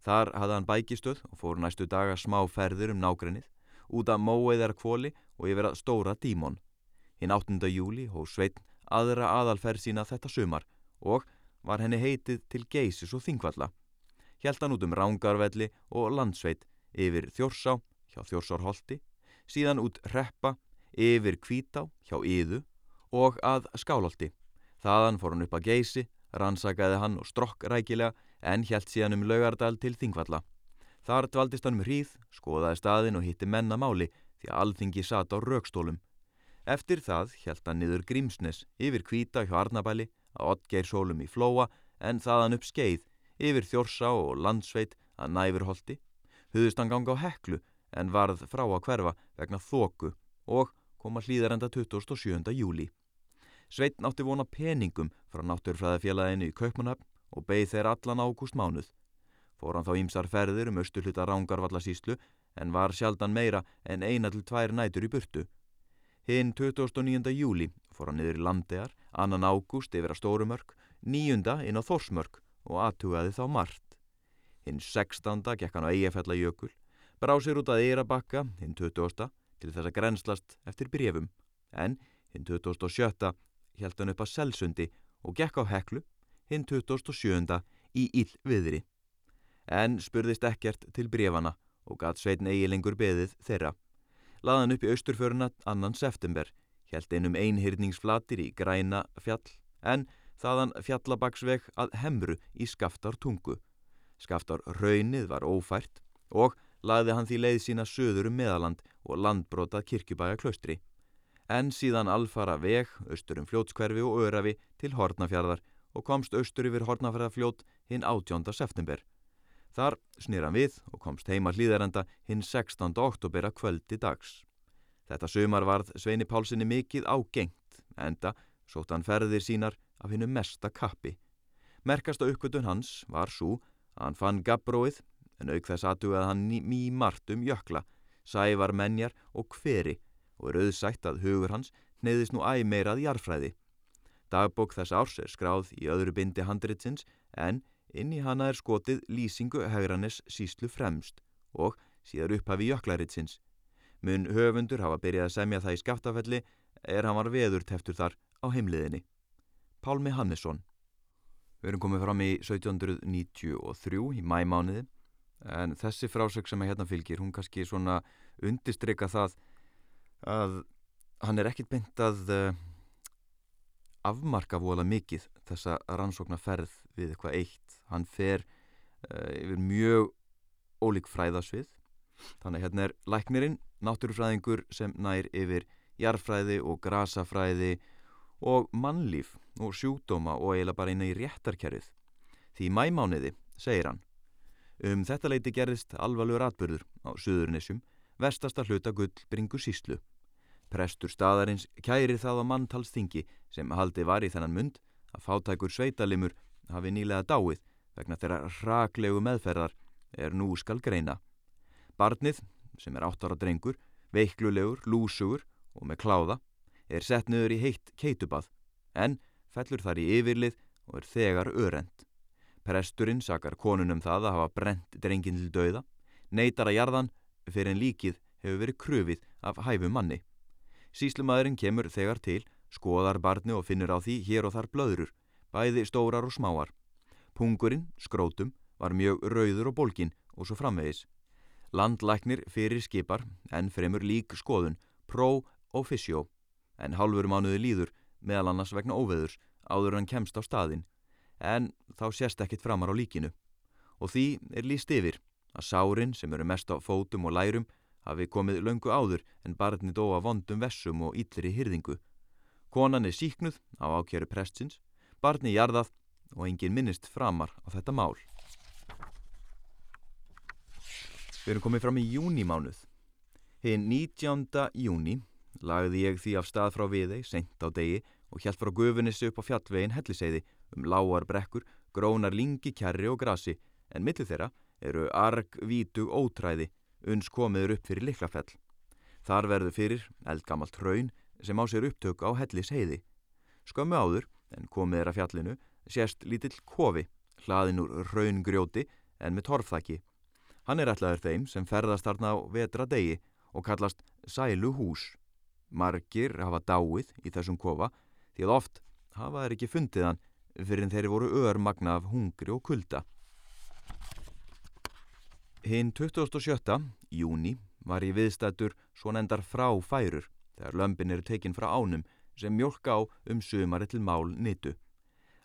Þar hafði hann bækistöð og fór næstu daga smá ferður um nágrennið, út af móeðar kvóli og yfir að stóra dímon. Hinn 8. júli hó Sveitn aðra aðalferð sína þetta sumar og var henni heitið til geysis og þingvalla. Hjælt hann út um Rángarvelli og Landsveit yfir Þjórsá hjá Þjórsárholti, síðan út Reppa yfir Kvítá hjá Íðu og að Skálholti. Þaðan fór hann upp að geysi, rannsakaði hann og strokk rækilega en hjælt síðan um Laugardal til Þingvalla. Þar dvaldist hann um hríð, skoðaði staðin og hitti mennamáli því að alþingi sat á raukstólum. Eftir það hjælt hann niður Grímsnes yfir Kvíta hjá Arnabæli, að Oddgeirsólum í Flóa en þaðan upp skeið yfir Þjórsá og Landsveit að Næfurholti. Huðust hann ganga á heklu en varð frá að hverfa vegna þóku og koma hlýðarenda 27. júli. Sveitn átti vona peningum frá náttúrfræðafélaginu í Kaupmannhafn og beigð þeir allan ágúst mánuð. Fór hann þá ímsar ferðir um östu hluta Rángarvallasíslu en var sjaldan meira en eina til tvær nætur í burtu. Hinn 29. júli fór hann niður í landegar, annan ágúst yfir að Stórumörk, níunda inn á Þórsmörk og aðtugaði þá margt. Hinn 16. gekk hann á Eyjafjallajökul, brá sér út að Eirabakka hinn 20. til þess að grenslast eftir brefum, en hinn 27. held hann upp að Selsundi og gekk á Heklu hinn 27. í Íllviðri. En spurðist ekkert til brefana og gatt sveitn eigilengur beðið þeirra. Laðan upp í austurföruna annan september, held einum einhyrningsflatir í græna fjall, en þaðan fjallabaksveg að hemru í skaftar tungu. Skaftar raunnið var ófært og laði hann því leið sína söður um meðaland og landbrotað kirkjubæja klaustri. En síðan alfara veg, austur um fljótskverfi og örafi til Hortnafjörðar og komst austur yfir Hortnafjörðarfljót hinn 18. september. Þar snýr hann við og komst heima hlýðarenda hinn 16. oktober að kvöldi dags. Þetta sömar varð Sveini Pálssoni mikið ágengt, enda sótt hann ferðir sínar af hinnu mesta kappi. Merkasta uppgötun hans var svo að hann fann gabbróið, en auk þess aðtugaði hann mý margt um jökla, sævar menjar og hveri og er auðsætt að hugur hans neyðist nú æg meirað jarfræði. Dagbók þess árs er skráð í öðru bindi handritsins en inn í hana er skotið lýsingu Hegranes síslu fremst og síðar upphafi jöklaritsins. Mun höfundur hafa byrjað að semja það í skaftafelli er hann var veður teftur þar á heimliðinni. Pálmi Hannesson Við erum komið fram í 1793 í mæmániði en þessi frásög sem að hérna fylgir hún kannski svona undistrykka það að hann er ekkit beint að uh, afmarka vola mikið þessa rannsóknarferð við eitthvað eitt hann fer uh, yfir mjög ólík fræðasvið þannig hérna er læknirinn náttúrufræðingur sem nær yfir jarfræði og grasafræði og mannlíf og sjúkdóma og eiginlega bara inn í réttarkerfið. Því mæmániði, segir hann, um þetta leiti gerðist alvarlegur atbyrður á Suðurnisjum, vestasta hluta gull bringu síslu. Prestur staðarins kæri það á manntalsþingi sem haldi var í þennan mund að fátækur sveitalimur hafi nýlega dáið vegna þeirra raklegu meðferðar er nú skal greina. Barnið, sem er átt ára drengur, veiklulegur, lúsugur og með kláða, er sett niður í heitt keitubað, en fellur þar í yfirlið og er þegar örend. Presturinn sakar konunum það að hafa brent drengin til dauða, neytar að jarðan fyrir en líkið hefur verið kröfið af hæfum manni. Síslumæðurinn kemur þegar til, skoðar barni og finnur á því hér og þar blöðrur, bæði stórar og smáar. Pungurinn, skrótum, var mjög rauður og bólkin og svo framvegis. Landlæknir fyrir skipar, en fremur lík skoðun, pró og fysjó, en hálfur mánuði líður, meðal annars vegna óveðurs, áður hann kemst á staðin, en þá sést ekkit framar á líkinu. Og því er líst yfir að sárin sem eru mest á fótum og lærum hafi komið löngu áður en barni dóa vondum vessum og yllri hyrðingu. Konan er síknuð á ákjæru prestsins, barni jarðað og engin minnist framar á þetta mál. Við erum komið fram í júnimánuð. Hinn 19. júni lagði ég því af stað frá viðei, sent á degi og hjælt frá gufunissi upp á fjallvegin helliseiði um lágar brekkur, grónar lingi, kærri og grasi en millir þeirra eru arg, vítug, ótræði uns komiður upp fyrir liklafell. Þar verður fyrir eldgamalt raun sem á sér upptök á hellis heiði. Skömmu áður, en komið er að fjallinu, sést lítill kofi, hlaðin úr raungrjóti en með torfþakki. Hann er ætlaður þeim sem ferðast þarna á vetra degi og kallast sælu hús. Margir hafa dáið í þessum kofa því að oft hafa þeir ekki fundið hann fyrir en þeir voru örmagna af hungri og kulda. Hinn 27. júni var ég viðstættur svo nendar frá færur þegar lömpin eru tekinn frá ánum sem mjölk á um sumari til mál nýtu.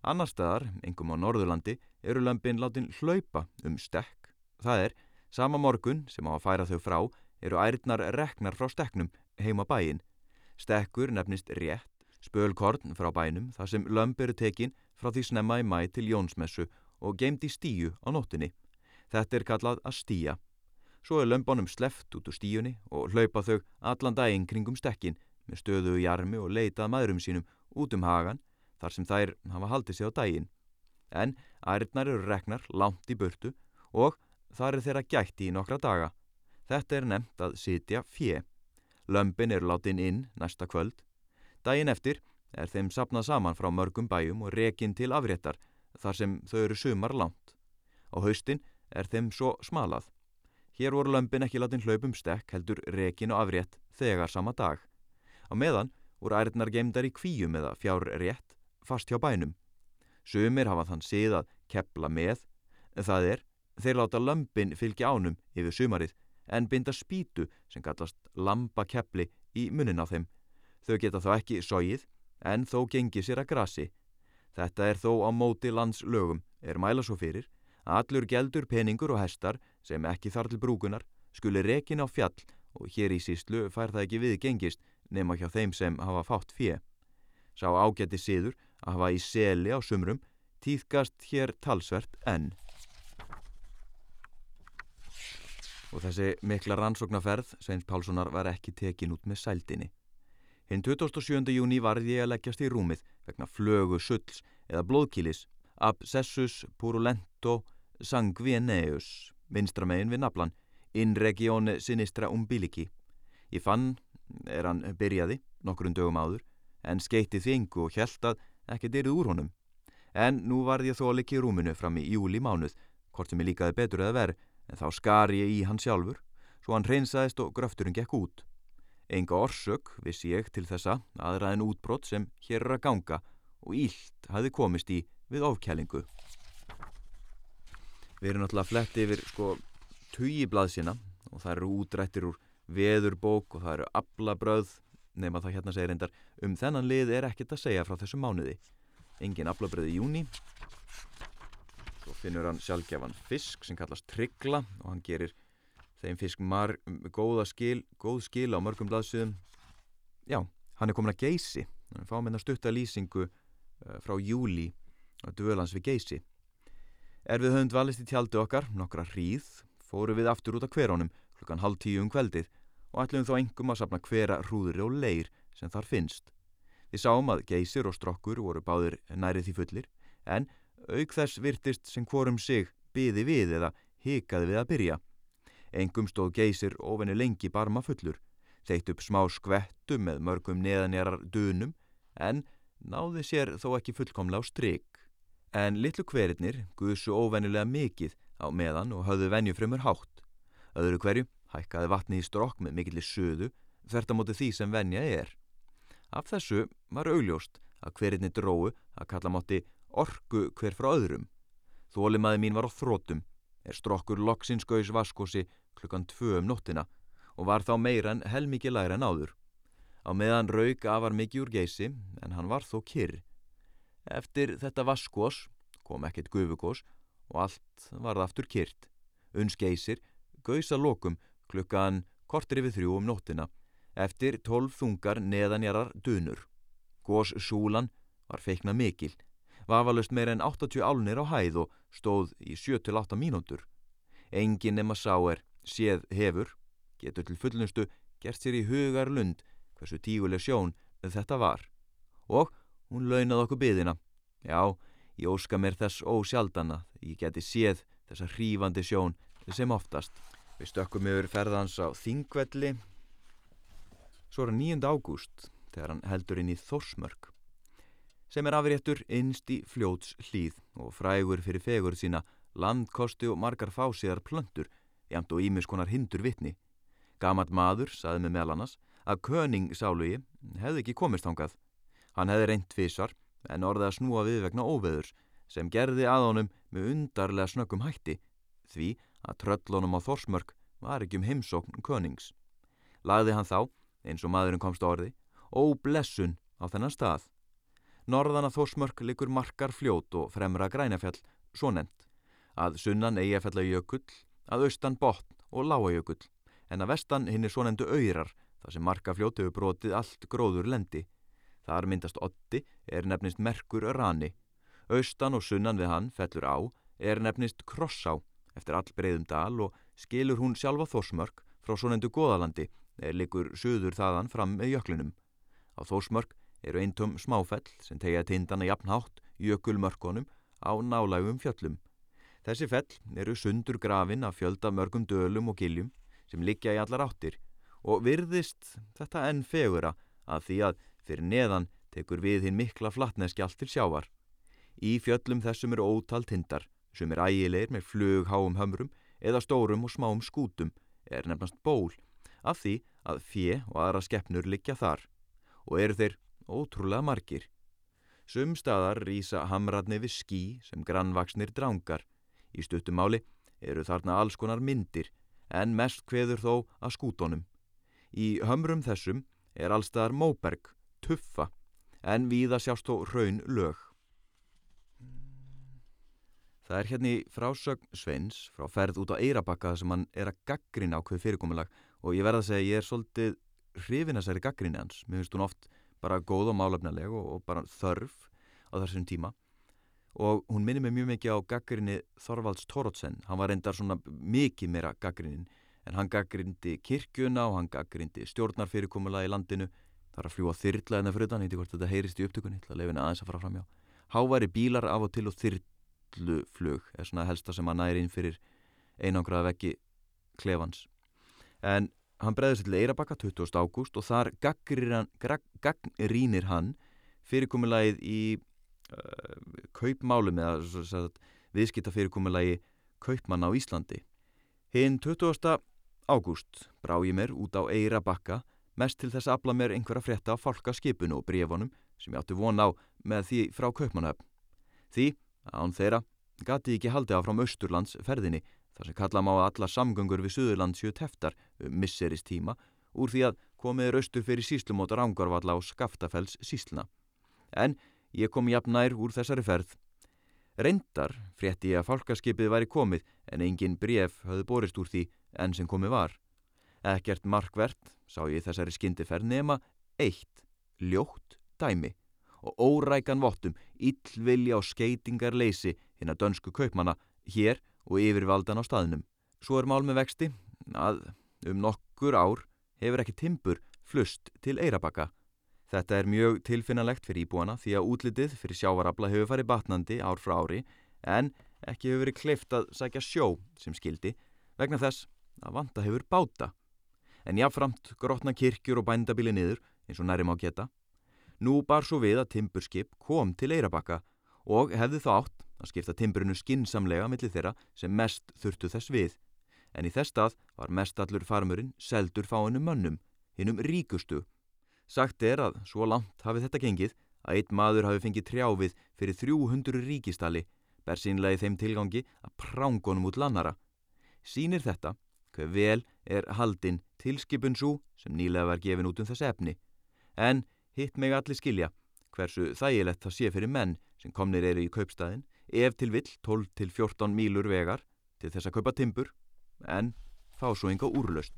Annar staðar, engum á Norðurlandi, eru lömpin látin hlaupa um stekk. Það er, sama morgun sem á að færa þau frá, eru ærnar reknar frá stekknum heima bæin. Stekkur nefnist rétt, spölkorn frá bænum þar sem lömp eru tekinn frá því snemma í mæ til Jónsmessu og gemd í stíu á nóttinni. Þetta er kallað að stýja. Svo er lömbánum sleft út úr stíunni og hlaupa þau allan daginn kringum stekkin með stöðu í armi og leitað maðurum sínum út um hagan þar sem þær hafa haldið sig á daginn. En ærnar eru reknar langt í burtu og þar er þeirra gætti í nokkra daga. Þetta er nefnt að sitja fjö. Lömpin eru látin inn næsta kvöld. Daginn eftir er þeim sapnað saman frá mörgum bæjum og rekin til afréttar þar sem þau eru sumar langt. Á haustin er þeim svo smalað. Hér voru lömpin ekki látin hlaupum stekk heldur rekin og afrétt þegar sama dag. Á meðan voru ærnar geimdar í kvíum eða fjár rétt fast hjá bænum. Sumir hafa þann síð að kepla með, það er þeir láta lömpin fylgja ánum yfir sumarið en binda spýtu sem kallast lambakepli í munin á þeim. Þau geta þá ekki sóið en þó gengi sér að grasi. Þetta er þó á móti landslögum, er mæla svo fyrir Allur geldur, peningur og hestar sem ekki þar til brúkunar skuli rekin á fjall og hér í síslu fær það ekki við gengist nema hjá þeim sem hafa fátt fjö. Sá ágætti síður að hafa í seli á sumrum týðkast hér talsvert enn. Og þessi mikla rannsóknarferð, Sveins Pálssonar, var ekki tekin út með sældinni. Hinn 27. júni varði ég að leggjast í rúmið vegna flögu sulls eða blóðkílis, absessus purulento sanguineus, vinstramegin við naflan, in regione sinistra umbiliki. Ég fann, er hann byrjaði, nokkur um dögum áður, en skeitti þingu og hjælt að ekkert erið úr honum. En nú varð ég þó að likja í rúminu fram í júli mánuð, hvort sem ég líkaði betur eða verð, en þá skar ég í hann sjálfur, svo hann reynsaðist og gröfturinn gekk út. Enga orsök vissi ég til þessa aðra en útbrott sem hér er að ganga og ílt hafi komist í við ofkælingu. Við erum náttúrulega flett yfir sko tugi blaðsina og það eru útrættir úr veðurbók og það eru aflabröð nema það hérna segir reyndar um þennan lið er ekkert að segja frá þessu mánuði. Engin aflabröð í júni. Svo finnur hann sjálfgefan fisk sem kallast tryggla og hann gerir þeim fisk mar, góða skil, góð skil á mörgum blaðsöðum. Já, hann er komin að geysi. Hann fá með hérna stutta lýsingu uh, frá júli að dvölans við geysi. Er við höfum dvalist í tjaldi okkar, nokkra hríð, fóru við aftur út af hverjónum klukkan halv tíu um kveldið og ætlum þá engum að sapna hvera hrúðri og leir sem þar finnst. Við sáum að geysir og strokkur voru báðir nærið því fullir, en auk þess virtist sem hvorum sig byði við eða hikaði við að byrja. Engum stóð geysir ofenni lengi barma fullur, þeitt upp smá skvettu með mörgum neðanjarar dunum, en náði sér þó ekki fullkomlega á stryk. En litlu hverinnir guðsu óvennilega mikið á meðan og höfðu venjufrömmur hátt. Öðru hverju hækkaði vatni í strokk með mikillir söðu þvert á móti því sem venja er. Af þessu var augljóst að hverinni dróu að kalla mátti orgu hver frá öðrum. Þólimaði mín var á þrótum, er strokkur loksins gauðs vaskósi klukkan tvö um nóttina og var þá meira en helmikið læra en áður. Á meðan raug afar mikið úr geysi en hann var þó kyrr. Eftir þetta vaskós kom ekkert gufugós og allt varð aftur kyrrt. Uns geysir gauðsa lokum klukkan kortir yfir þrjú um nóttina eftir tólf þungar neðanjarar dunur. Gós súlan var feikna mikil, vafalust meir en 80 álnir á hæð og stóð í 7-8 mínútur. Engin nema sá er, séð hefur, getur til fullnustu gert sér í hugar lund hversu tíguleg sjón þetta var. Og hún launaði okkur byðina. Já, ég óska mér þess ósjaldana, ég geti séð þessa hrífandi sjón sem oftast. Við stökkum yfir ferðans á Þingvelli. Svo er 9. ágúst þegar hann heldur inn í Þórsmörk sem er afréttur innst í fljóts hlýð og frægur fyrir fegur sína landkosti og margar fásiðar plöndur jæmt og ímiskonar hindur vitni. Gamat maður saði með melanas að köning sálugi hefði ekki komist hangað. Hann hefði reynt tvísar en orðið að snúa við vegna óveðurs sem gerði að honum með undarlega snöggum hætti því að tröllunum á Þórsmörk var ekki um heimsókn könings. Lagði hann þá, eins og maðurinn komst orði, óblessun á þennan stað. Norðan að Þórsmörk likur markar fljót og fremra grænafjall, svo nefnt, að sunnan eigafjallajökull, að austan botn og lágajökull, en að vestan hinn er svo nefndu öyrar, þar sem markafljót hefur brotið allt gróður lendi. Þar myndast otti er nefnist merkur rani. Austan og sunnan við hann fellur á er nefnist krossá eftir all breyðum dal og skilur hún sjálfa Þórsmörk frá svo nefndu goðalandi er likur söður þaðan fram með jöklinum. Á Þórsmörk eru eintóm smáfell sem tegja tindana jafnhátt jökulmörkonum á nálægum fjöllum. Þessi fell eru sundur grafin af fjölda mörgum dölum og giljum sem liggja í allar áttir og virðist þetta enn fegura að því að fyrir neðan tekur við hinn mikla flatneskjalt til sjávar. Í fjöllum þessum eru ótal tindar sem er ægilegir með flugháum hömrum eða stórum og smáum skútum er nefnast ból af því að fjö og aðra skeppnur liggja þar og eru þeir ótrúlega margir. Sumstaðar rýsa hamratni við skí sem grannvaksnir drángar. Í stuttumáli eru þarna alls konar myndir en mest hveður þó að skútonum. Í hömrum þessum er allstaðar móberg, tuffa en víða sjást þó raun lög. Það er hérna í frásögn Sveins frá ferð út á Eirabakka sem hann er að gaggrina á hvað fyrirkomulag og ég verða að segja að ég er svolítið hrifin að særi gaggrinni hans. Mér finnst hún oft bara góð og málefnileg og, og bara þörf á þessum tíma og hún minnir mig mjög mikið á gaggrinni Þorvalds Tórótsen. Hann var reyndar svona mikið meira gaggrinin en hann gaggrindi kirkjuna og hann gaggrindi stjórnarfyrirkomulag í landinu. Það er að fljúa þyrla en það fyrir þannig hvort þetta heyrist í upptökunni, það lefina aðeins að fara fram hjá. Háværi bílar af og til og þyrl flug er svona helsta sem hann næri inn fyrir einangraða veggi klefans en hann bregður sér til Eirabakka 20. ágúst og þar gaggrínir hann fyrirkomulagið í uh, kaupmálum eða viðskipta fyrirkomulagi kaupmann á Íslandi hinn 20. ágúst brá ég mér út á Eirabakka mest til þess að afla mér einhverja frétta á fólkaskipinu og brefunum sem ég átti von á með því frá kaupmannöfn því Án þeirra gati ekki haldið áfram Östurlands ferðinni þar sem kalla má að alla samgöngur við Suðurland séu teftar um misserist tíma úr því að komiður austur fyrir síslumóta rángarvalla á Skaftafells sísluna. En ég kom jafnær úr þessari ferð. Reyndar frétti ég að fálkaskipið væri komið en engin bref höfðu borist úr því enn sem komið var. Ekkert markvert sá ég þessari skindiferð nema eitt, ljótt dæmi og órækan vottum illvilja og skeitingar leysi hinn að dönsku kaupmanna hér og yfirvaldan á staðnum. Svo er mál með vexti að um nokkur ár hefur ekki timpur flust til Eirabakka. Þetta er mjög tilfinnanlegt fyrir íbúana því að útlitið fyrir sjávarabla hefur farið batnandi ár frá ári en ekki hefur verið kleift að sækja sjó sem skildi vegna þess að vanda hefur báta. En jáfnframt grotna kirkjur og bændabili niður eins og nærim á geta Nú bar svo við að timburskip kom til Eirabakka og hefði þá átt að skipta timburinu skinsamlega millir þeirra sem mest þurftu þess við. En í þess stað var mest allur farmurinn seldur fáinu mönnum, hinnum ríkustu. Sagt er að svo langt hafi þetta gengið að einn maður hafi fengið trjáfið fyrir 300 ríkistali, bersínlega í þeim tilgangi að prángunum út lannara. Sýnir þetta hver vel er haldinn tilskipun svo sem nýlega var gefin út um þess efni. En hitt meg allir skilja hversu þægilegt það sé fyrir menn sem komnir eru í kaupstæðin ef til vill 12 til 14 mílur vegar til þess að kaupa timbur en fá svo enga úrlaust.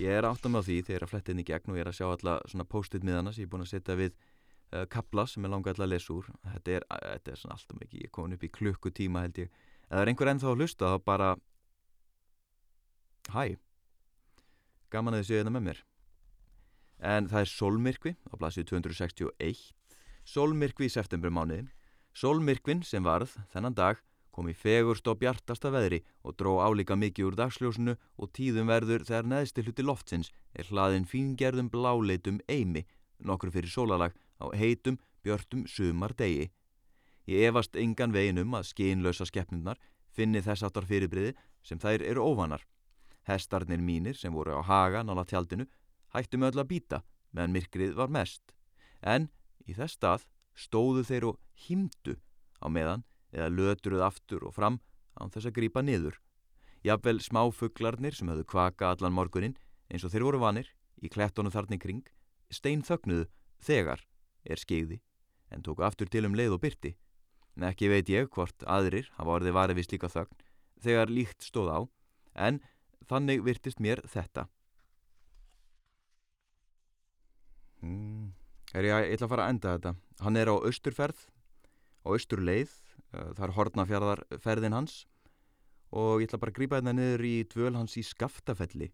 Ég er áttam á því þegar að flettin í gegn og ég er að sjá alla svona post-it miðana sem ég er búin að setja við uh, kapla sem er langað að lesa úr. Þetta er, þetta er svona alltaf mikið, ég er komin upp í klukkutíma held ég. Ef það er einhver ennþá að hlusta þá bara Hæ, gaman að þið séu þetta hérna með mér. En það er solmyrkvi á blasið 261, solmyrkvi í september mánuði. Solmyrkvin sem varð þennan dag kom í fegurst og bjartasta veðri og dró álíka mikið úr dagsljósunu og tíðum verður þegar neðsti hluti loftsins er hlaðin fíngerðum bláleitum eimi, nokkur fyrir sólalag á heitum, björtum sumar degi. Ég efast engan vegin um að skínlösa skeppnundnar finni þess aftar fyrirbriði sem þær eru óvanar. Hestarnir mínir sem voru á haga nála tjaldinu hættu með öll að býta meðan myrkrið var mest. En í þess stað stóðu þeir og hýmdu á meðan eða lötruð aftur og fram án þess að grýpa niður. Jafnvel smáfuglarnir sem höfðu kvaka allan morgunin eins og þeir voru vanir í klettónu þarni kring stein þögnuðu þegar er skeiði en tóku aftur til um leið og byrti. En ekki veit ég hvort aðrir hafa orðið varið við slíka þögn þegar líkt stóð á en þannig virtist mér þetta. Hmm. Er ég, ég ætla að fara að enda þetta. Hann er á austurferð, á austurleið Eh, það er hornafjörðarferðin hans. Og ég ætla bara að grípa þetta niður í dvöl hans í skaftafelli.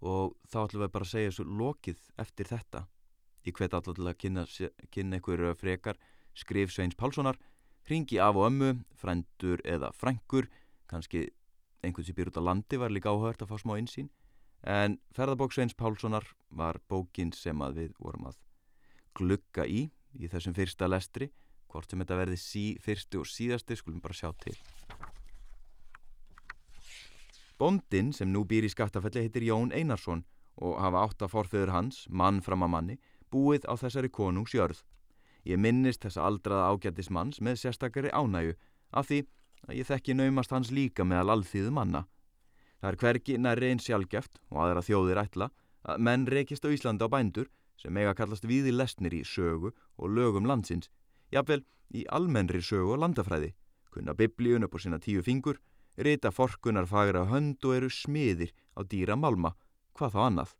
Og þá ætlum við bara að segja svo lokið eftir þetta. Ég hvet alltaf til að kynna, kynna einhver frekar. Skrif Sveins Pálssonar ringi af og ömmu, frændur eða frængur kannski einhvern sem býr út á landi var líka áhört að fá smá einsýn en ferðabók Sveins Pálssonar var bókin sem að við vorum að glugga í í þessum fyrsta lestri. Hvort sem þetta verði sí, fyrstu og síðasti skulum bara sjá til. Bondin sem nú býr í skattafelli heitir Jón Einarsson og hafa átt að forfeyður hans, mann fram að manni búið á þessari konungsjörð ég minnist þessa aldraða ágættis manns með sérstakari ánægu af því að ég þekki naumast hans líka meðal alþýðu manna það er hvergi nærri einn sjálfgeft og aðra þjóðir ætla að menn rekist á Íslandi á bændur sem eiga kallast viði lesnir í sögu og lögum landsins jafnvel í almennri sögu og landafræði, kunna biblíun upp á sína tíu fingur, rita forkunar fagra hönd og eru smiðir á dýra malma, hvað þá annað.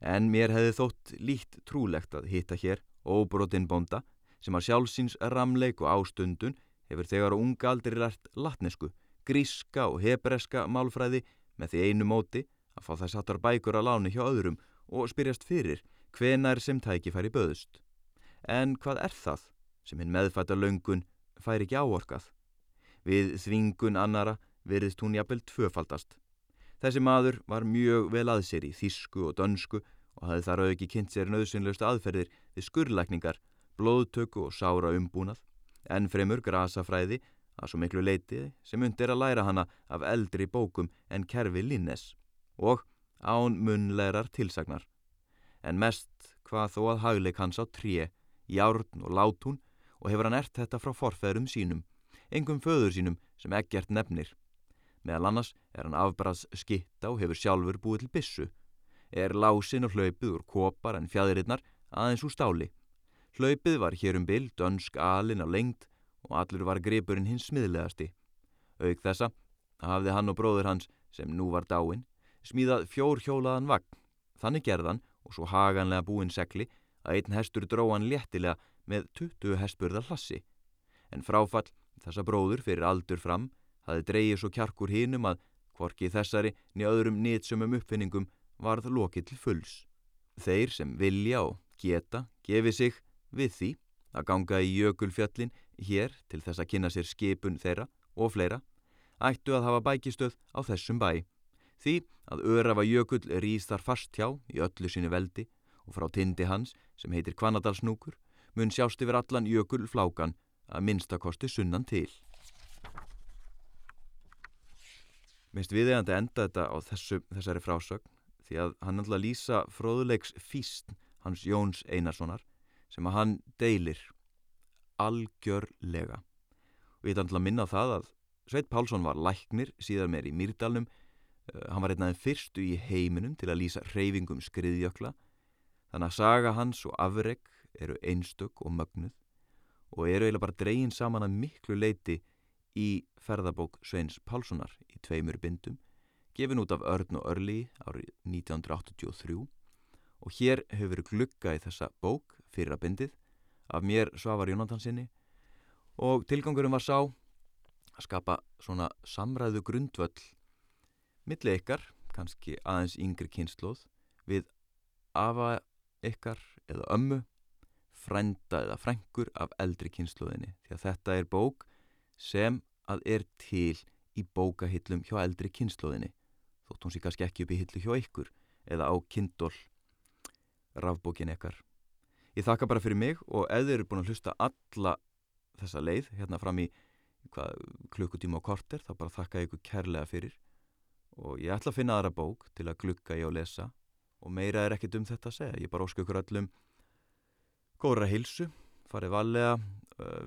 En mér hefði þótt líkt trúlegt að hitta hér óbrotinn bonda sem að sjálfsins ramleik og ástundun hefur þegar á unga aldri lært latnesku, gríska og hebreska málfræði með því einu móti að fá þess hattar bækur að láni hjá öðrum og spyrjast fyrir hvenar sem tæki færi böðust. En hvað er það? sem hinn meðfætta löngun fær ekki áorkað. Við þvingun annara verðist hún jafnvel tvöfaldast. Þessi maður var mjög vel að sér í þísku og dönsku og hafði þar auðviki kynnt sér nöðsynleustu aðferðir við skurrlækningar, blóðtöku og sára umbúnað, en fremur grasafræði að svo miklu leitiði sem undir að læra hana af eldri bókum en kerfi Linnes og án munlegar tilsagnar. En mest hvað þó að hagleik hans á tré, járn og látún og hefur hann ert þetta frá forfæðurum sínum, engum föður sínum sem ekkert nefnir. Meðal annars er hann afbræðs skitta og hefur sjálfur búið til bissu. Er lásin og hlaupið úr kopar en fjæðirinnar aðeins úr stáli. Hlaupið var hér um bil, dönsk alin á lengd og allur var gripurinn hins smiðlegasti. Auk þessa hafði hann og bróður hans, sem nú var dáin, smíðað fjórhjólaðan vagn. Þannig gerðan og svo haganlega búinn segli að einn hestur dróðan léttilega með 20 hestburðar hlassi, en fráfall þessa bróður fyrir aldur fram hafi dreyið svo kjarkur hínum að hvorki þessari niður öðrum nýtsumum uppfinningum varð lokið til fulls. Þeir sem vilja og geta gefi sig við því að ganga í jökulfjallin hér til þess að kynna sér skipun þeirra og fleira, ættu að hafa bækistöð á þessum bæ, því að örafa jökull rýst þar fast hjá í öllu sínu veldi og frá tindi hans sem heitir Kvanadalsnúkur mun sjást yfir allan jökul flákan að minnstakosti sunnan til. Minnst viðegandi enda þetta á þessu, þessari frásögn því að hann alltaf að lýsa fróðuleiks físt hans Jóns Einarssonar sem að hann deilir algjörlega. Og ég er alltaf að minna það að Sveit Pálsson var læknir síðar meir í Mýrdalnum. Uh, hann var einn af þeim fyrstu í heiminum til að lýsa reyfingum skriðjökla. Þannig að saga hans og afreg eru einstök og mögnuð og eru eiginlega bara dregin saman að miklu leiti í ferðabók Sveins Pálssonar í tveimur bindum gefin út af Örn og Örli árið 1983 og hér hefur verið glugga í þessa bók fyrir að bindið af mér Svavar Jónandansinni og tilgangurum var sá að skapa svona samræðu grundvöll milli ykkar, kannski aðeins yngri kynnslóð við afa ykkar eða ömmu frænda eða frængur af eldri kynnslóðinni því að þetta er bók sem að er til í bókahillum hjá eldri kynnslóðinni þótt hún sé kannski ekki upp í hillu hjá ykkur eða á kindól rafbókin ykkar ég þakka bara fyrir mig og ef þið eru búin að hlusta alla þessa leið hérna fram í hvað, klukkutíma og korter þá bara þakka ég ykkur kærlega fyrir. Og ég ætla að finna aðra bók til að glukka ég og lesa. Og meira er ekkit um þetta að segja. Ég bara ósku ykkur öllum góðra hilsu, farið valega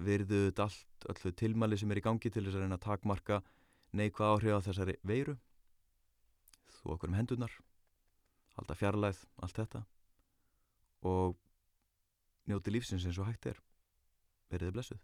virðuð allt öllu tilmæli sem er í gangi til þess að reyna að takmarka neikvað áhrif á þessari veiru. Þú okkur um hendunar halda fjarlæð, allt þetta. Og njóti lífsins eins og hægt er. Veriði blessuð